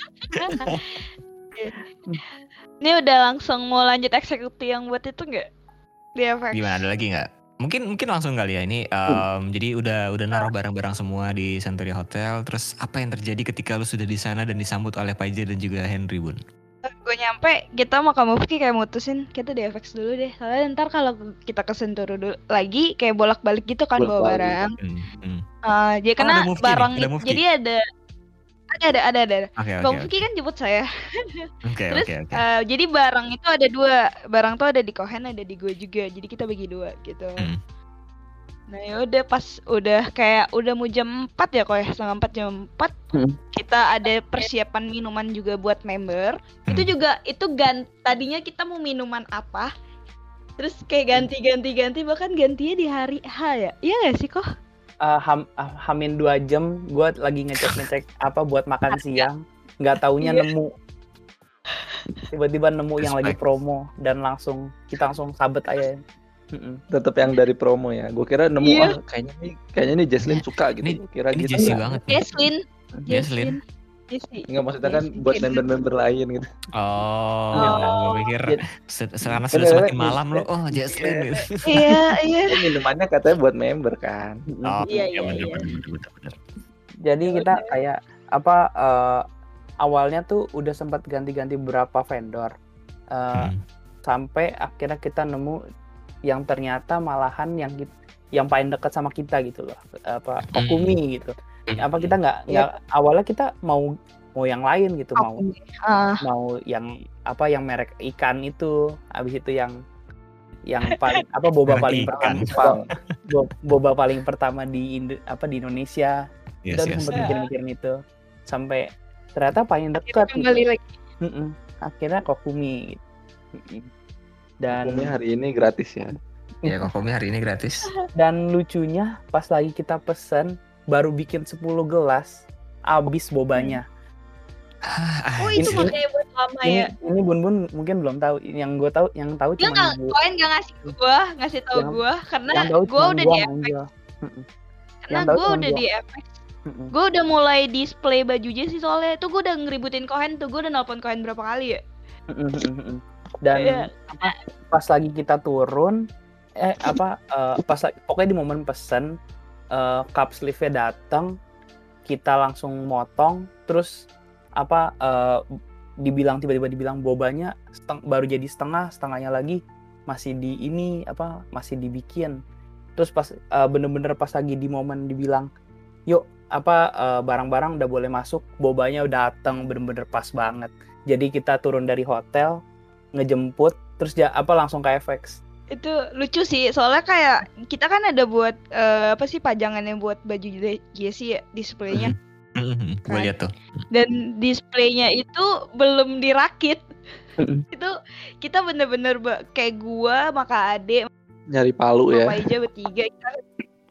Ini udah langsung mau lanjut eksekusi yang buat itu nggak? Di FX. Gimana ada lagi nggak? Mungkin mungkin langsung kali ya ini. um, Jadi udah udah naruh barang-barang semua di Century Hotel. Terus apa yang terjadi ketika lu sudah di sana dan disambut oleh Paija dan juga Henry Bun? Gue nyampe, kita mau ke Mufki kayak mutusin kita di FX dulu deh. Soalnya ntar kalau kita ke Senturu dulu lagi kayak bolak-balik gitu kan bawa barang. Hmm, hmm. Ah, jadi Oh, karena ada Mufki nih, barang ada jadi ada ada ada ada ada. Bang oke Mufki kan jemput saya. oke Terus oke oke. eh, jadi barang itu ada dua, barang tuh ada di Kohen ada di gue juga. Jadi kita bagi dua gitu. Hmm. Nah ya udah pas udah kayak udah mau jam 4 ya kok ya setengah 4 jam 4 Hmm. kita ada persiapan minuman juga buat member. Itu Hmm. juga itu gan tadinya kita mau minuman apa? Terus kayak ganti-ganti ganti bahkan gantinya di hari H ya. Iya gak sih kok? Eh, ham, ah, hamin dua jam gue lagi ngecek ngecek apa buat makan siang nggak taunya Iya. nemu tiba-tiba nemu yang lagi promo dan langsung kita langsung sabet aja. Tetap yang dari promo ya. Gue kira nemu Iya. ah kayaknya nih kayaknya nih Jesslyn suka gitu. Ini- Gua kira Ini gitu. Enggak. banget. Jesslyn. Jesslyn. Enggak maksudnya kan Jesslyn. buat member-member lain gitu. Oh, Oh. gue pikir Jadi- se- karena sudah semakin malam lo, oh Jaslyn gitu. Iya, iya. Minumannya katanya buat member kan. Oh, Iya, iya, iya. jadi Ya kita kayak apa eh, awalnya tuh udah sempat ganti-ganti beberapa vendor Eh, Hmm. sampai akhirnya kita nemu yang ternyata malahan yang kit- yang paling dekat sama kita gitu loh apa Hmm. Okumi gitu apa kita nggak Iya. nggak awalnya kita mau mau yang lain gitu mau Ah, mau yang apa yang merek ikan itu habis itu yang yang paling apa boba Merek paling ikan. pertama boba paling pertama di Indo- apa di Indonesia Yes, kita udah yes. sempat mikir-mikirin itu sampai ternyata paling dekat gitu. lagi. Akhirnya Kokumi gitu. Dan Umumnya hari ini gratis ya. Ya, kokomi hari ini gratis. dan lucunya pas lagi kita pesen baru bikin 10 gelas habis bobanya Ah, Oh itu Ini- makanya buat lama ini ya. ini bun bun mungkin belum tahu yang gue tahu yang tahu cuma nggak, koin nggak ngasih gua, ngasih tahu gua karena cuma udah gua di FX. Karena cuma udah gua. di FX. Gue udah mulai display baju sih soalnya tuh gue udah ngeributin kohen tuh gue udah nelpon kohen berapa kali ya. Dan apa, pas lagi kita turun eh apa eh, pas pokoknya di momen pesen eh, cup sleeve-nya datang kita langsung motong terus apa eh, dibilang tiba-tiba dibilang bobanya seteng- baru jadi setengah setengahnya lagi masih di ini apa masih dibikin. Terus pas eh, bener-bener pas lagi di momen dibilang yuk apa barang-barang udah boleh masuk bobanya udah datang bener-bener pas banget. Jadi kita turun dari hotel ngejemput terus ja, apa langsung ke FX itu lucu sih soalnya kayak kita kan ada buat eh, apa sih pajangannya buat baju Jessie ya displaynya gue Kan. lihat tuh. dan displaynya itu belum dirakit itu kita bener-bener kayak gua maka ade Nyari palu sama ya. Paija bertiga kita-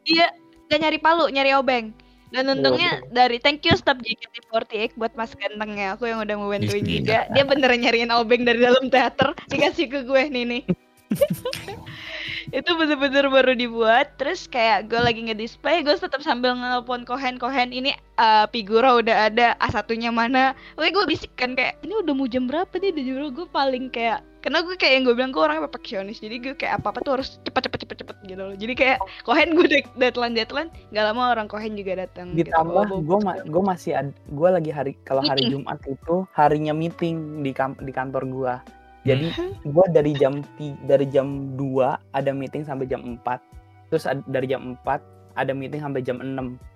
iya nggak nyari palu nyari obeng Dan untungnya dari thank you stop JKT48 buat Mas gantengnya aku yang udah mau bantuin Iya. juga. Dia beneran nyariin obeng dari dalam teater dikasih ke gue nih nih. itu bener-bener baru dibuat terus kayak gue lagi nge-display gue tetap sambil nelpon kohen kohen ini uh, figura udah ada a satunya mana? Oke gue bisik kan kayak ini udah mau jam berapa nih? Udah jam gue paling kayak karena gue kayak yang gue bilang gue orangnya perfeksionis jadi gue kayak apa apa tuh harus cepet cepet cepet cepet gitu loh. Jadi kayak kohen gue de- deadline deadline nggak lama orang kohen juga datang gitu. ditambah Oh, gue ma gue masih ad gue lagi hari kalau hari Meeting. Jumat itu harinya meeting di kam di kantor gue jadi gue dari jam dari jam 2 ada meeting sampai jam 4 terus dari jam 4 ada meeting sampai jam 6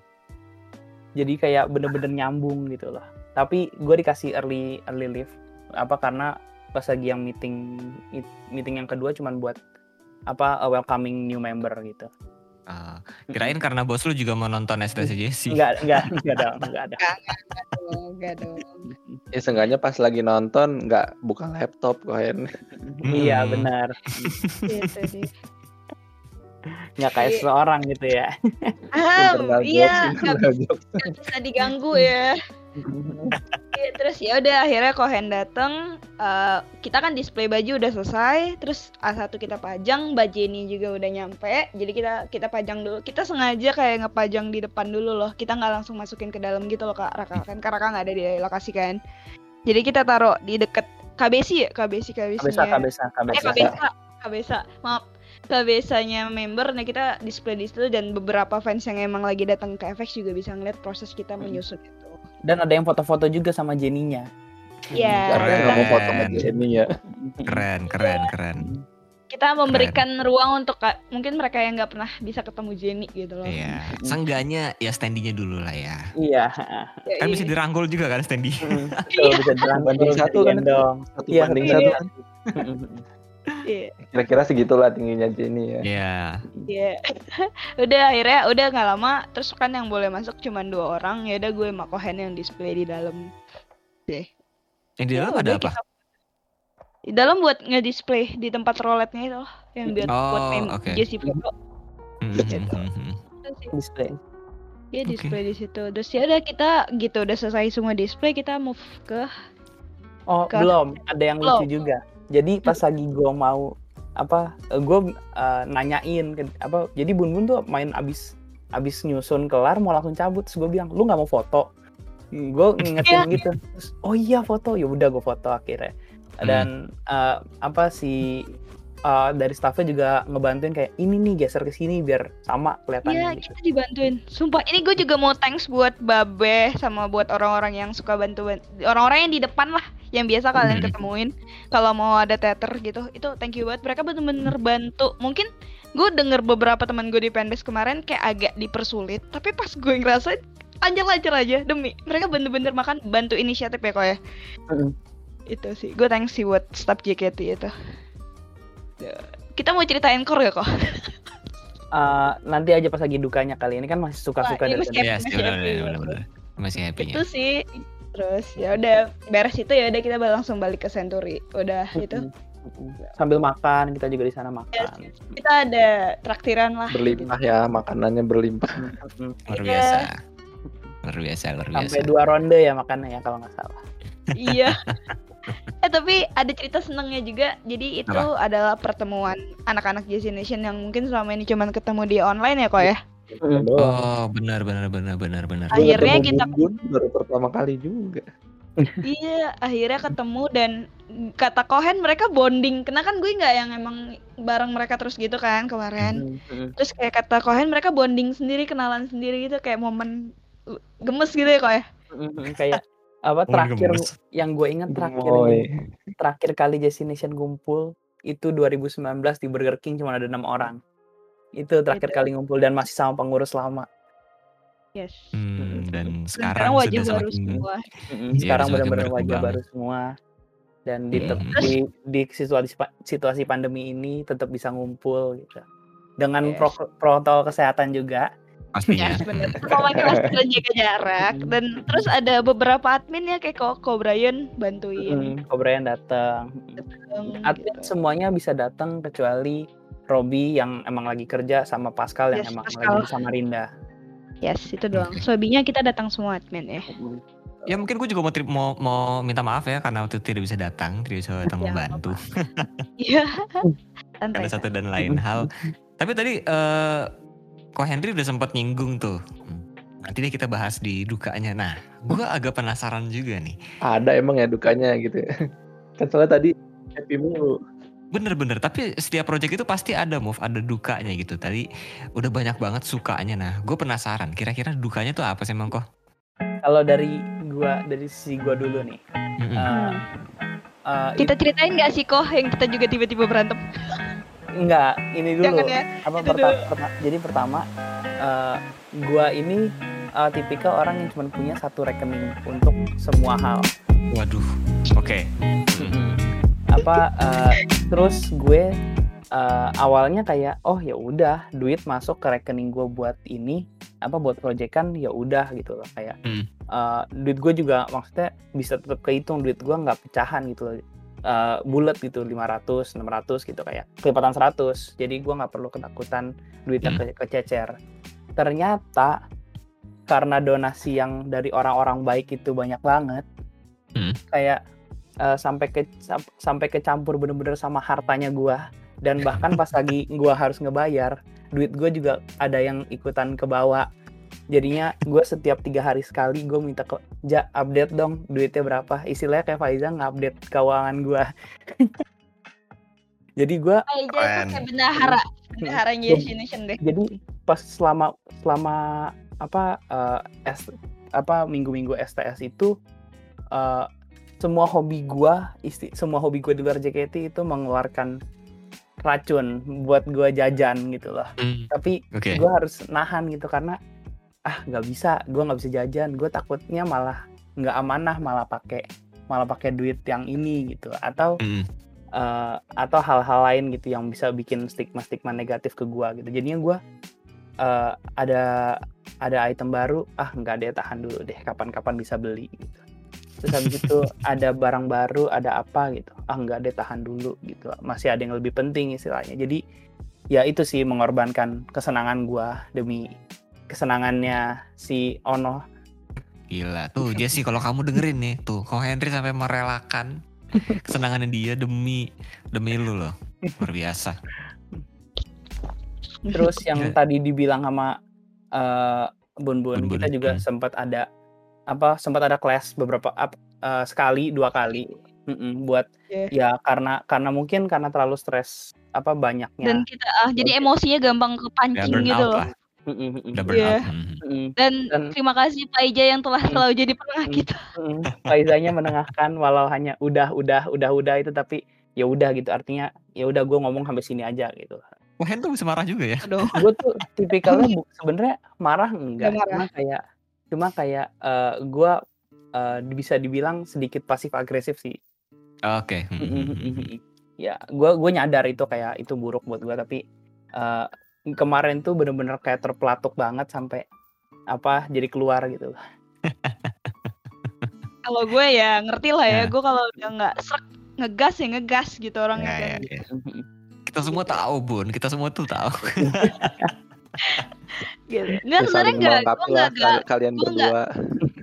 jadi kayak bener-bener nyambung gitu loh. Tapi gue dikasih early early leave. Apa karena pas lagi yang meeting meeting yang kedua cuman buat apa welcoming new member gitu Ah, kirain karena bos lu juga mau nonton STC Jesse. enggak enggak enggak ada enggak ada Oh, enggak dong Ya seenggaknya pas lagi nonton nggak buka laptop kohen. iya Hmm. benar gitu deh nggak kayak Iya. seseorang gitu ya Ah, iya nggak bisa diganggu ya Iya, terus ya udah akhirnya Kohen datang eh, kita kan display baju udah selesai terus A1 kita pajang baju ini juga udah nyampe jadi kita kita pajang dulu. Kita sengaja kayak ngepajang di depan dulu loh kita nggak langsung masukin ke dalam gitu loh kak Raka kan? Karena Raka nggak ada di lokasi kan? Jadi kita taruh di deket KBC ya? KBC KBC kabesa kabesa eh kabesa KBSA KBSA maaf KBSA-nya member nah kita display di situ dan beberapa fans yang emang lagi datang ke FX juga bisa ngeliat proses kita menyusun. itu dan ada yang foto-foto juga sama Jenny-nya Iya. Karena nggak mau foto sama Keren. Jenny ya. Keren, keren, keren. kita memberikan ruang untuk ka- mungkin mereka yang nggak pernah bisa ketemu Jenny gitu loh. Iya. Seenggaknya ya standingnya dulu lah ya. iya Ya, Kan iya. bisa dirangkul juga kan standing. Betul, bisa dirangkul, satu kan? digendong. Satu Iya, banding iya. satu kan. Iya, Kira-kira segitulah tingginya Jenny ya. Iya. iya. udah akhirnya udah nggak lama terus kan yang boleh masuk cuma dua orang ya udah gue sama Kohen yang display di dalam. Yang di dalam Ya ada apa? kita- Di dalam buat nge-display di tempat roletnya itu loh, yang buat Oh, buat mem oke. Jesse foto. Hmm, Gitu. hmm, hmm. Sih. display Iya Oke. display di situ. Terus ya udah kita gitu udah selesai semua display kita move ke oh Kan- belum ada yang Belum. lucu juga jadi pas lagi gue mau apa gue nanyain ke, apa jadi bun bun tuh main abis abis nyusun kelar mau langsung cabut. Terus gue bilang lu nggak mau foto? Gue ngingetin gitu. Terus oh iya foto. Ya udah gue foto akhirnya. Dan eh, apa si eh, dari staffnya juga ngebantuin kayak ini nih geser ke sini biar sama Iya kelihatannya gitu. kita dibantuin. Sumpah ini gue juga mau thanks buat Babe sama buat orang-orang yang suka bantu orang-orang yang di depan lah yang biasa kalian Hmm. ketemuin kalau mau ada teater gitu itu thank you banget mereka bener-bener bantu mungkin gue denger beberapa teman gue di pendes kemarin kayak agak dipersulit tapi pas gue ngerasain lancar-lancar aja demi mereka bener-bener makan bantu inisiatif ya kok ya Mm-mm. itu sih gue thanks sih buat staff JKT itu Ya. kita mau ceritain core ya kok Eh, nanti aja pas lagi dukanya kali ini kan masih suka-suka dari masih. Iya, Masih happy. benar. Masih happy itu sih terus ya udah beres itu ya udah kita langsung balik ke Century udah itu Mm-mm. sambil makan kita juga di sana makan kita ada traktiran lah Berlimpah ya makanannya berlimpah. Luar Iya. biasa. Luar biasa, luar biasa. sampai dua ronde ya makannya ya kalau nggak salah iya eh tapi ada cerita senengnya juga jadi itu adalah pertemuan anak-anak Jazzy Nation yang mungkin selama ini cuman ketemu di online ya kok ya Oh, benar benar benar benar benar. Ayo. Akhirnya kita- Bun baru pertama kali juga. iya akhirnya ketemu dan kata Kohen mereka bonding karena kan gue nggak yang emang bareng mereka terus gitu kan kemarin Mm-mm. terus kayak kata Kohen mereka bonding sendiri kenalan sendiri gitu kayak momen gemes gitu ya kok ya Mm-mm. kayak apa Oh, terakhir gemes. yang gue ingat terakhir Gemoy. terakhir kali Destination ngumpul itu 2019 di Burger King cuma ada enam orang itu terakhir Itu. kali ngumpul dan masih sama pengurus lama yes Hmm, dan Dan sekarang wajah sudah baru semakin semua. Iya, sekarang benar-benar wajah baru semua dan di, Mm. tep- di di situasi situasi pandemi ini tetap bisa ngumpul gitu dengan Yes. pro- protokol kesehatan juga pastinya. Pakai masker dan jaga jarak dan terus ada beberapa admin ya kayak Koko Brian bantuin. Mm, Ko Brian datang Hmm, admin gitu. semuanya bisa datang kecuali Robi yang emang lagi kerja sama Pascal yang Yes, emang Pascal. lagi di Samarinda Yes, itu doang. Selebihnya kita datang semua admin ya. Ya mungkin gue juga mau, mau mau minta maaf ya karena waktu itu tidak bisa datang, tidak bisa datang ya, membantu. Iya. Ada satu dan lain hal. Tapi tadi uh, Ko Henry udah sempat nyinggung tuh. Hmm, nanti deh kita bahas di dukanya. Nah, gue agak penasaran juga nih. Ada emang ya dukanya gitu. kan soalnya tadi happy mulu. Bener-bener, tapi setiap project itu pasti ada move, ada dukanya gitu. Tadi udah banyak banget sukanya. Nah, gue penasaran, kira-kira dukanya tuh apa sih emang kok? Kalau dari gua, dari sisi gua dulu nih. Mm-hmm. Uh, uh, kita ceritain gak sih kok yang kita juga tiba-tiba berantem? Enggak, ini dulu. Jangan ya. Apa perta- perta- jadi pertama, uh, gua ini uh, tipikal orang yang cuma punya satu rekening untuk semua hal. Waduh, oke. Okay. Apa uh, terus gue uh, awalnya kayak oh ya udah duit masuk ke rekening gue buat ini apa buat proyekan ya udah gitu loh kayak hmm. uh, duit gue juga maksudnya bisa tetap kehitung duit gue nggak pecahan gitu loh uh, bulat gitu 500 600 gitu kayak kelipatan 100 jadi gue nggak perlu ketakutan duitnya hmm. ke kececer ternyata karena donasi yang dari orang-orang baik itu banyak banget hmm. kayak uh, sampai ke sampai kecampur bener-bener sama hartanya gue dan bahkan pas lagi gue harus ngebayar duit gue juga ada yang ikutan ke bawah jadinya gue setiap tiga hari sekali gue minta ke ja update dong duitnya berapa. Istilahnya kayak Faiza ngupdate keuangan gue jadi gue kayak bendahara. Bendahara Nation deh. jadi pas selama selama apa uh, S, apa minggu-minggu STS itu uh, semua hobi gua isti semua hobi gua di luar JKT itu mengeluarkan racun buat gua jajan gitu loh. Mm, tapi okay. gua harus nahan gitu karena ah nggak bisa gua nggak bisa jajan. Gua takutnya malah nggak amanah malah pakai malah pakai duit yang ini gitu. Atau mm. uh, atau hal-hal lain gitu yang bisa bikin stigma-stigma negatif ke gua gitu. Jadinya gua uh, ada ada item baru ah nggak deh tahan dulu deh kapan-kapan bisa beli. Gitu. Terus habis itu ada barang baru ada apa gitu. Ah nggak deh tahan dulu gitu. Masih ada yang lebih penting istilahnya. Jadi ya itu sih mengorbankan kesenangan gua demi kesenangannya si Ono. Gila tuh dia sih kalau kamu dengerin nih tuh kok Henry sampai merelakan kesenangannya dia demi demi lu loh. Luar biasa. Terus yang tadi dibilang sama uh, Bun Bun, Bun, -bun. kita juga hmm. sempat ada apa sempat ada kelas beberapa uh, sekali dua kali mm -mm, buat yeah. ya karena karena mungkin karena terlalu stres apa banyaknya. Dan kita uh, jadi emosinya gampang kepancing ya, gitu loh yeah. dan, dan terima kasih Pak Ija yang telah selalu jadi penengah kita. Pak Ijanya menengahkan walau hanya udah udah udah udah itu tapi ya udah gitu. Artinya ya udah gue ngomong sampai sini aja gitu. Wah tuh bisa marah juga ya? gue tuh tipikalnya sebenarnya marah enggak, marah. kayak cuma kayak uh, eh, gue uh, bisa dibilang sedikit pasif agresif sih. Oke. Okay. ya gue gue nyadar itu kayak itu buruk buat gue tapi uh, kemarin tuh bener-bener kayak terpelatuk banget sampai apa jadi keluar gitu kalau gue ya ngerti lah ya, ya. gue kalau udah nggak serak ngegas ya ngegas gitu orangnya ya, ya, ya. kita semua tahu bun kita semua tuh tahu gitu. Nggak sebenarnya nggak, gue nggak kalian gua berdua.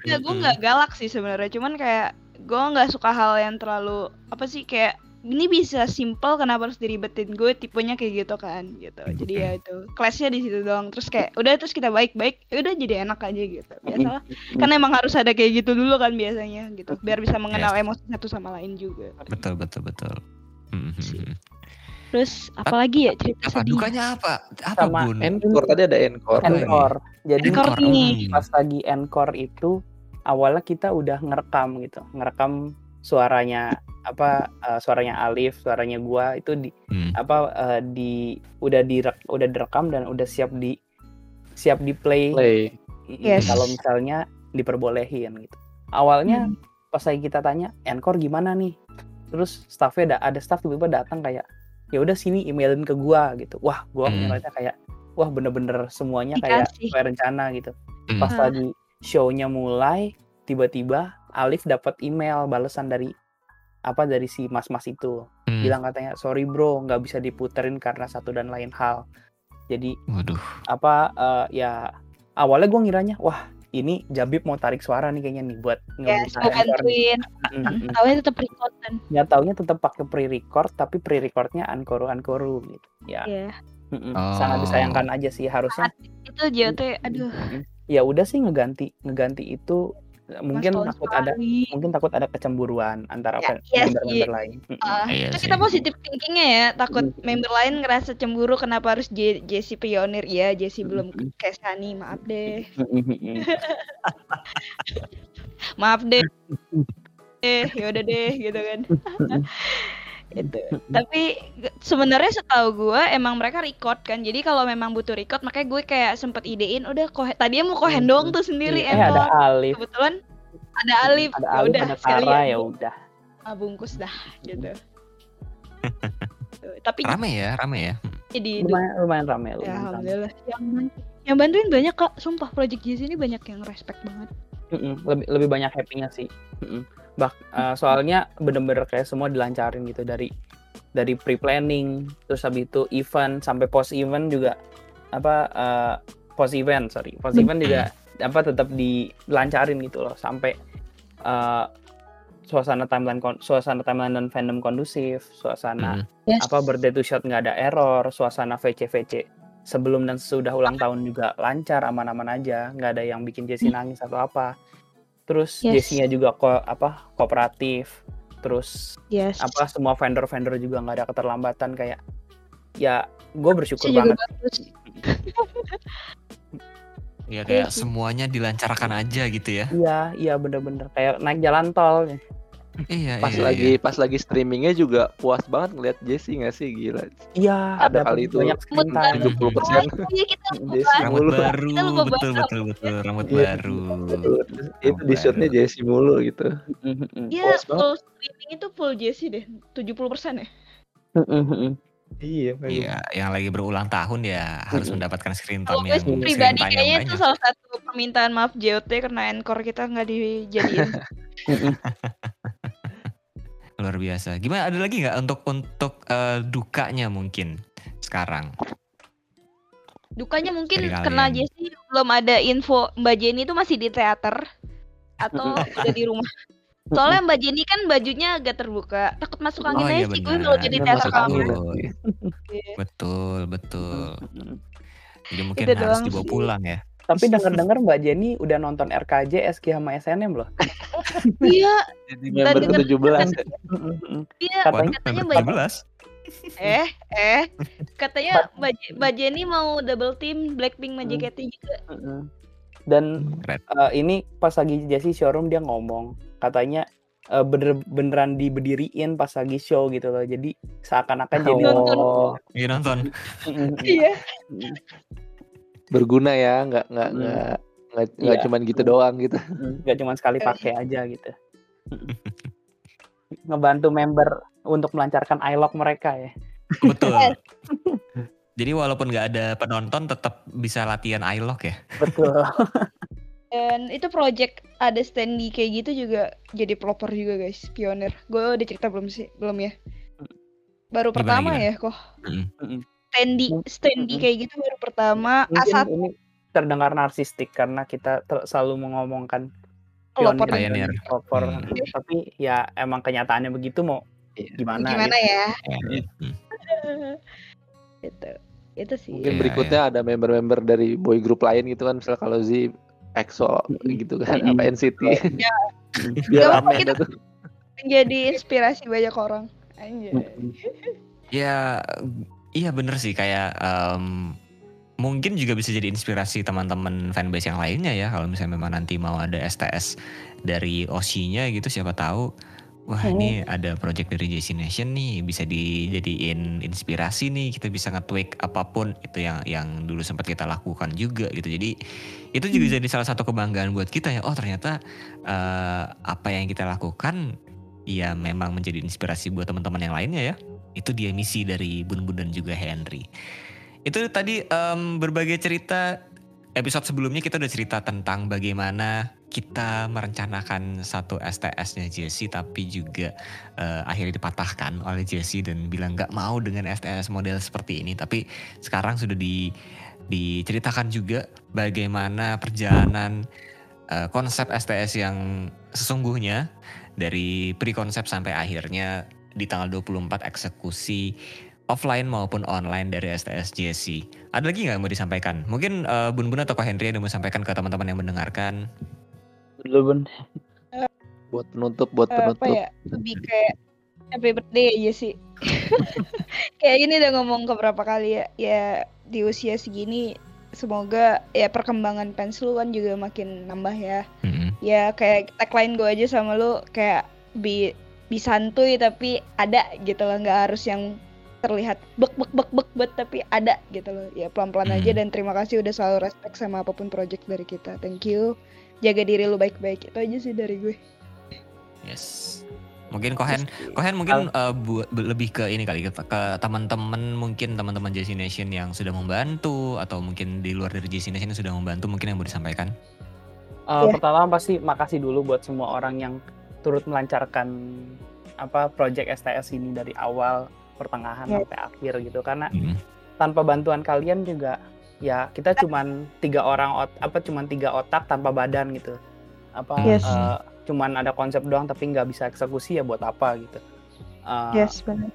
Nggak, gue nggak galak sih sebenarnya. Cuman kayak gue nggak suka hal yang terlalu apa sih kayak ini bisa simple kenapa harus diribetin? Gue tipenya kayak gitu kan gitu. Jadi ya itu kelasnya di situ doang. Terus kayak udah terus kita baik-baik ya udah jadi enak aja gitu. Biasalah karena emang harus ada kayak gitu dulu kan biasanya gitu. Biar bisa mengenal yes. emosi satu sama lain juga. Betul betul betul. Terus apalagi ya cerita apa, sedih? Dukanya apa? Apa Sama bun? Encore tadi ada encore. Encore. Jadi encore nih. pas lagi encore itu awalnya kita udah ngerekam gitu, ngerekam suaranya apa uh, suaranya Alif, suaranya gua itu di hmm. apa uh, di udah direk udah direkam dan udah siap di siap di play. play. Yes. Kalau misalnya diperbolehin gitu. Awalnya hmm. pas lagi kita tanya encore gimana nih? Terus staffnya ada ada staff tiba-tiba datang kayak ya udah sini emailin ke gua gitu wah gua hmm. ngerasa kayak wah bener-bener semuanya kayak sesuai rencana gitu hmm. pas lagi shownya mulai tiba-tiba Alif dapat email balasan dari apa dari si mas-mas itu hmm. bilang katanya sorry bro nggak bisa diputerin karena satu dan lain hal jadi Waduh. apa uh, ya awalnya gue ngiranya wah ini Jabib mau tarik suara nih kayaknya nih buat ya encore nih. bantuin Mm, mm, mm. tahunya tetap record kan nggak taunya tetap pakai pre-record tapi pre-recordnya ankoru ankoru gitu ya ya mm-mm. Oh. sangat disayangkan aja sih harusnya itu JOT aduh ya udah sih ngeganti ngeganti itu mungkin Mas takut ada mungkin takut ada kecemburuan antara Ya, iya member-member lain. Ah, Iya itu sih. kita positif thinkingnya ya takut Mm. member lain ngerasa cemburu kenapa harus J Jesse pionir ya Jesse belum Mm-mm. kayak Sani maaf deh. Maaf deh. Eh yaudah deh gitu kan itu tapi sebenarnya setahu gue emang mereka record kan. Jadi kalau memang butuh record makanya gue kayak sempet idein udah kohen tadinya mau kohen doang tuh sendiri eh ada emang Alif. Kebetulan ada Alif. Ada ya Alif udah ada Tara ya udah. Ah, bungkus dah gitu. Tapi Rame ya, rame ya. jadi lumayan lumayan rame ya lumayan rame. alhamdulillah. Yang yang bantuin banyak kak. Sumpah project Jesse ini banyak yang respect banget. Mm-mm, lebih lebih banyak happy-nya sih. Mm-mm. Bak eh, soalnya bener-bener kayak semua dilancarin gitu dari dari pre-planning, terus habis itu event sampai post event juga apa eh, post event sorry. Post event juga apa tetap dilancarin gitu loh sampai eh, suasana timeline kon- suasana timeline dan fandom kondusif, suasana Mm. apa birthday to shot nggak ada error, suasana VC VC sebelum dan sesudah ulang tahun juga lancar aman-aman aja, nggak ada yang bikin Jessie nangis atau apa. Terus Yes. Juga ko apa kooperatif, terus yes apa semua vendor-vendor juga nggak ada keterlambatan kayak ya gue bersyukur juga banget. Iya kayak sih. semuanya dilancarkan aja gitu ya. Iya iya bener-bener kayak naik jalan tol. Iya, Pas iya, lagi iya. pas lagi streamingnya juga puas banget ngeliat Jesse nggak sih gila. Iya Ada ada kali itu banyak screen time. 70 persen Iya kita Jesse bahas. rambut mulu. baru, Kita lupa betul betul betul rambut Iya. baru. Itu di shootnya Jesse mulu gitu. Iya full streaming itu full Jesse deh 70% ya Mm-mm. Iya. Iya, yang lagi berulang tahun ya harus mendapatkan screen time yang screen pribadi time kayaknya itu salah satu permintaan maaf JOT karena encore kita nggak dijadiin Luar biasa. Gimana ada lagi nggak untuk untuk eh, dukanya mungkin sekarang? dukanya mungkin karena. Jesse belum ada info Mbak Jenny itu masih di teater atau udah di rumah soalnya Mbak Jenny kan bajunya agak terbuka takut masuk angin Oh, aja iya sih gue kalau jadi Iya, teater kamu. Betul, betul. Mm-mm. Jadi mungkin Itu harus dibawa sih. pulang ya. Tapi dengar-dengar Mbak Jenny udah nonton RKJ, SK sama SNM loh. iya Jadi member dengar- ke 17 ya. iya Katanya- Mbak 17. eh eh katanya Mbak, Je- Mbak Jenny mau double team Blackpink sama Hmm. JKT juga. Dan eh, ini pas lagi Jessie showroom dia ngomong katanya eh, bener beneran diberdiriin pas lagi show gitu loh. Jadi seakan-akan jadi Nonton. Oh, Iya nonton. Iya. Berguna ya, nggak nggak Hmm. nggak nggak Iya. cuman gitu doang gitu. Mm, Nggak cuma sekali pakai aja gitu. Ngebantu member untuk melancarkan iLog mereka ya. Betul. Jadi walaupun nggak ada penonton tetap bisa latihan iLog ya. Betul. dan itu project ada standy kayak gitu juga jadi pelopor juga guys pionir gue udah cerita belum sih belum ya baru Gimana, pertama gimana? ya kok Mm-mm. Mm-mm. Standy standy kayak gitu baru pertama A1 ini terdengar narsistik karena kita ter- selalu mengomongkan dan pelopor. Hmm. Tapi ya emang kenyataannya begitu mau Iya. gimana, gimana gitu. ya Mm. itu itu sih Mungkin Iya, berikutnya ada member-member dari boy group lain gitu kan, misal kalau Z EXO gitu kan, apa NCT. Ya. Biar dah tuh. menjadi inspirasi banyak orang anjay Mm-mm. Ya, iya bener sih. Kayak em, mungkin juga bisa jadi inspirasi teman-teman fanbase yang lainnya ya. Kalau misalnya memang nanti mau ada STS dari OC-nya gitu siapa tahu wah Hmm. ini ada project dari JC Nation nih bisa dijadiin inspirasi nih kita bisa nge-tweak apa pun. Itu yang yang dulu sempat kita lakukan juga gitu. Jadi itu juga jadi salah satu kebanggaan buat kita ya. Oh ternyata eh, apa yang kita lakukan ya memang menjadi inspirasi buat teman-teman yang lainnya ya itu dia misi dari Bun Bun dan juga Henry. Itu tadi em, berbagai cerita episode sebelumnya kita udah cerita tentang bagaimana kita merencanakan satu STS-nya Jesse tapi juga eh, akhirnya dipatahkan oleh Jesse dan bilang nggak mau dengan STS model seperti ini tapi sekarang sudah di diceritakan juga bagaimana perjalanan uh, konsep STS yang sesungguhnya dari pre-konsep sampai akhirnya di tanggal 24 eksekusi offline maupun online dari STS JC. Ada lagi nggak mau disampaikan? Mungkin uh, Bun Bun atau Pak Henry yang mau sampaikan ke teman-teman yang mendengarkan? Dulu Bun. buat penutup, buat penutup. Apa ya? Lebih kayak happy birthday aja sih. kayak gini udah ngomong ke berapa kali ya. Ya di usia segini semoga ya perkembangan fans lu kan juga makin nambah ya. Mm-hmm. Ya kayak tagline gue aja sama lu kayak bi bi santuy tapi ada gitu loh. Nggak harus yang terlihat bek bek bek bek bet tapi ada gitu loh. Ya pelan pelan hmm. aja dan terima kasih udah selalu respect sama apa pun project dari kita. Thank you. Jaga diri lu baik baik itu aja sih dari gue. Yes. Mungkin Kohen. Kohen mungkin uh, bu, lebih ke ini kali ke, ke teman-teman mungkin teman-teman JC Nation yang sudah membantu atau mungkin di luar dari JC Nation yang sudah membantu mungkin yang mau disampaikan. Uh, yeah. pertama pasti makasih dulu buat semua orang yang turut melancarkan apa project STS ini dari awal pertengahan yeah. sampai akhir gitu karena mm. tanpa bantuan kalian juga ya kita cuman tiga orang ot apa cuman tiga otak tanpa badan gitu apa yes. uh, cuman ada konsep doang tapi nggak bisa eksekusi ya buat apa gitu uh, yes benar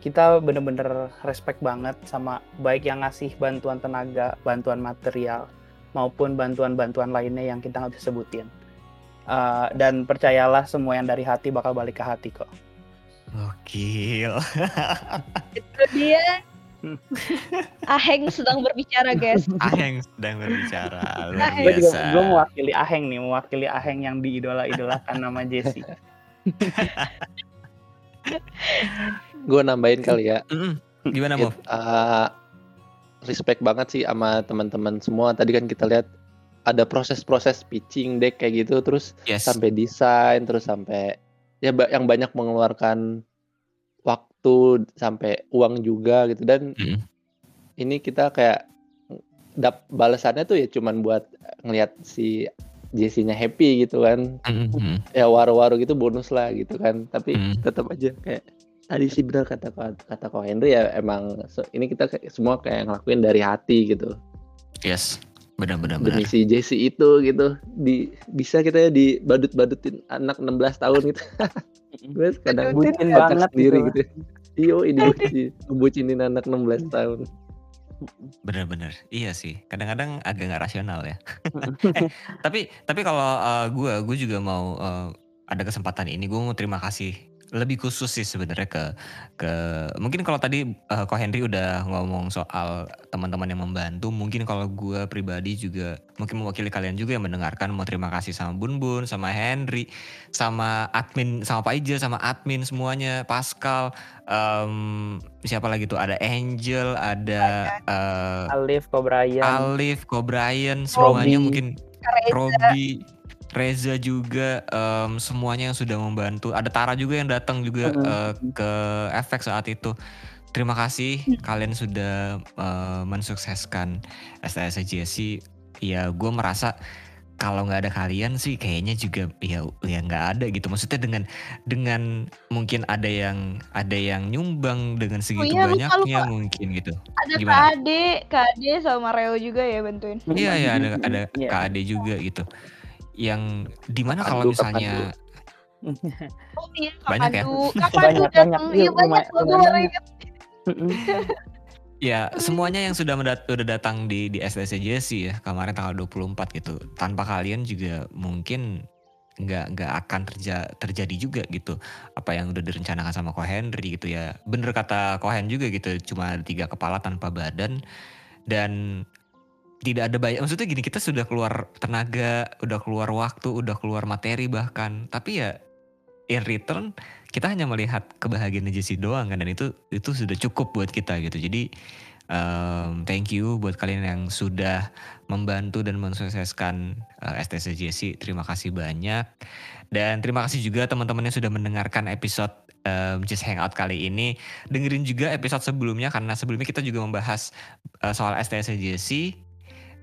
kita bener-bener respect banget sama baik yang ngasih bantuan tenaga bantuan material maupun bantuan-bantuan lainnya yang kita nggak bisa sebutin uh, dan percayalah semua yang dari hati bakal balik ke hati kok Gokil. Itu dia. Aheng sedang berbicara, guys. Aheng sedang berbicara. Luar Gue juga gue mewakili Aheng nih, mewakili Aheng yang diidola-idolakan nama Jesse. gue nambahin kali ya. Gimana, Mo? Uh, respect banget sih sama teman-teman semua. Tadi kan kita lihat ada proses-proses pitching deck kayak gitu terus yes. sampai desain terus sampai ya yang banyak mengeluarkan waktu sampai uang juga gitu dan mm. ini kita kayak dap balasannya tuh ya cuman buat ngelihat si Jesse-nya happy gitu kan mm-hmm. ya waru-waru gitu bonus lah gitu kan tapi mm. tetap aja kayak tadi sih benar kata kata kau Henry ya emang so, ini kita semua kayak ngelakuin dari hati gitu yes benar-benar demi si Jesse itu gitu. Di bisa kita ya di badut-badutin anak 16 tahun gitu. Gue kadang bucin banget sendiri gitu, gitu. iyo ini bucin bucinin anak 16 tahun. Bener-bener iya sih. Kadang-kadang agak nggak rasional ya. Eh, tapi tapi kalau uh, gue gue juga mau uh, ada kesempatan ini. Gue mau terima kasih lebih khusus sih sebenarnya ke ke mungkin kalau tadi uh, Ko Henry udah ngomong soal teman-teman yang membantu, mungkin kalau gue pribadi juga mungkin mewakili kalian juga yang mendengarkan mau terima kasih sama Bun Bun, sama Henry, sama admin, sama Pak Ija, sama admin semuanya, Pascal, um, siapa lagi tuh? Ada Angel, ada uh, Alif, Kobrayan, Alif, Kobrayan, semuanya mungkin Robi Reza juga um, semuanya yang sudah membantu. Ada Tara juga yang datang juga uh, ke efek saat itu. Terima kasih hmm. kalian sudah uh, mensukseskan STS JSC. Ya gue merasa kalau nggak ada kalian sih kayaknya juga ya ya nggak ada gitu maksudnya dengan dengan mungkin ada yang ada yang nyumbang dengan segitu oh, iya, banyaknya lupa, mungkin gitu ada Gimana? Ade sama Reo juga ya bantuin iya iya ada ada yeah. Kak Ade juga gitu yang di mana kalau misalnya oh iya banyak ya? Banyak banyak iya banyak banyak Ya, semuanya yang sudah mendat udah datang di di STC sih ya kemarin tanggal 24 gitu. Tanpa kalian juga mungkin nggak nggak akan terja, terjadi juga gitu. Apa yang udah direncanakan sama Ko Henry gitu ya. Bener kata Kohen juga gitu, cuma tiga kepala tanpa badan. Dan tidak ada banyak maksudnya gini kita sudah keluar tenaga udah keluar waktu udah keluar materi bahkan. Tapi ya in return kita hanya melihat kebahagiaan Jesse doang kan dan itu itu sudah cukup buat kita gitu. Jadi um, thank you buat kalian yang sudah membantu dan mensukseskan uh, STC Jesse terima kasih banyak. Dan terima kasih juga teman-teman yang sudah mendengarkan episode um, Just Hangout kali ini. Dengerin juga episode sebelumnya karena sebelumnya kita juga membahas uh, soal Jesse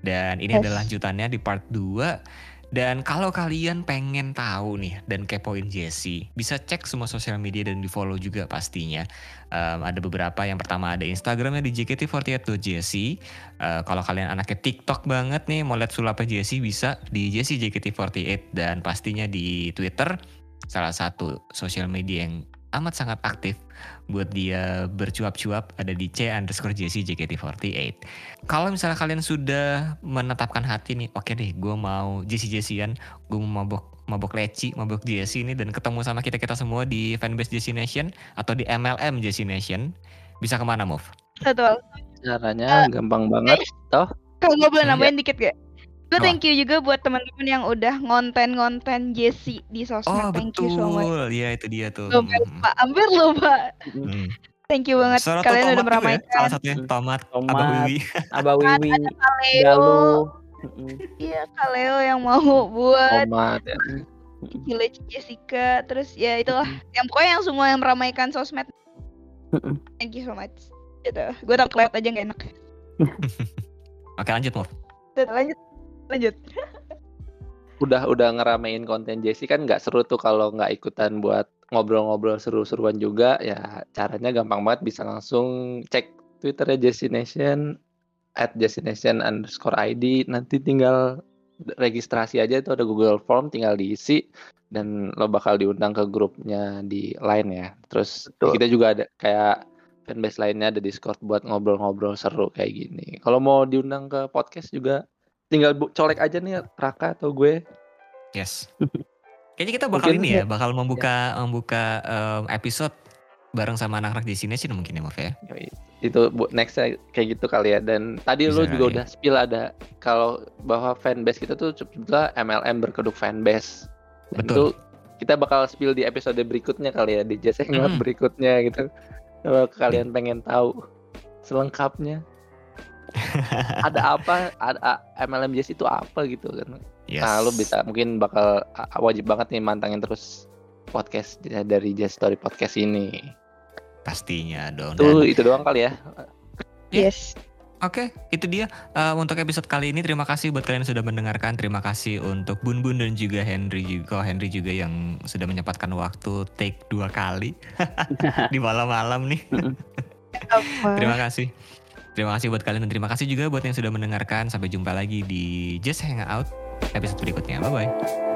dan ini yes. adalah lanjutannya di part 2 Dan kalau kalian pengen tahu nih dan kepoin Jesse, bisa cek semua sosial media dan di follow juga pastinya. Um, ada beberapa, yang pertama ada Instagramnya di jkt48.jesse. Uh, kalau kalian anaknya TikTok banget nih, mau lihat sulapnya Jesse bisa di Jesse JKT48 dan pastinya di Twitter, salah satu sosial media yang amat sangat aktif buat dia bercuap-cuap ada di C underscore JC JKT48. Kalau misalnya kalian sudah menetapkan hati nih, oke okay deh gue mau JC JCan, gue mau mabok mabok leci, mabok JC ini dan ketemu sama kita-kita semua di fanbase JC Nation atau di MLM JC Nation, bisa ke mana Move? Betul. Caranya uh, gampang banget, toh. Kalau gue boleh nambahin hmm. dikit gak? Gue thank you juga buat teman-teman yang udah ngonten-ngonten Jesse di sosmed. Oh thank betul, you so much. Iya itu dia tuh. Lupa, hmm. lupa. hampir lupa. Hmm. Thank you banget Suara kalian udah ya, meramaikan. Salah satunya tomat, tomat Abah Wiwi. Abah Wiwi. Ada Kaleo. Iya Kaleo yang mau buat. Tomat ya. Village Jessica. Terus ya itulah. yang pokoknya yang semua yang meramaikan sosmed. Thank you so much. Gitu. Gue tak kelihatan aja gak enak. Oke lanjut Move. Lanjut lanjut. Udah udah ngeramein konten Jesse kan nggak seru tuh kalau nggak ikutan buat ngobrol-ngobrol seru-seruan juga. Ya caranya gampang banget bisa langsung cek twitternya Jesse Nation at Jesse Nation underscore ID nanti tinggal registrasi aja itu ada Google Form tinggal diisi dan lo bakal diundang ke grupnya di line ya. Terus Betul. kita juga ada kayak fanbase lainnya ada Discord buat ngobrol-ngobrol seru kayak gini. Kalau mau diundang ke podcast juga tinggal colek aja nih Raka atau gue. Yes. Kayaknya kita bakal mungkin, ini ya, bakal membuka ya. membuka um, episode bareng sama anak-anak di sini sih mungkin ya Move ya. Itu next kayak gitu kali ya. Dan tadi Bisa lo juga ya. udah spill ada kalau bahwa fanbase kita tuh sebetulnya MLM berkeduk fanbase. Dan Betul. Itu kita bakal spill di episode berikutnya kali ya di Jazz hmm. berikutnya gitu. Kalau kalian pengen tahu selengkapnya ada apa ada MLM Jazz itu apa gitu kan yes. nah lu bisa mungkin bakal wajib banget nih mantangin terus podcast dari Jazz Story Podcast ini pastinya dong itu Dan... itu doang kali ya yes Oke, okay, itu dia uh, untuk episode kali ini. Terima kasih buat kalian yang sudah mendengarkan. Terima kasih untuk Bun Bun dan juga Henry juga, Henry juga yang sudah menyempatkan waktu take dua kali di malam-malam nih. Terima kasih. Terima kasih buat kalian dan terima kasih juga buat yang sudah mendengarkan. Sampai jumpa lagi di Just Hangout episode berikutnya. Bye-bye.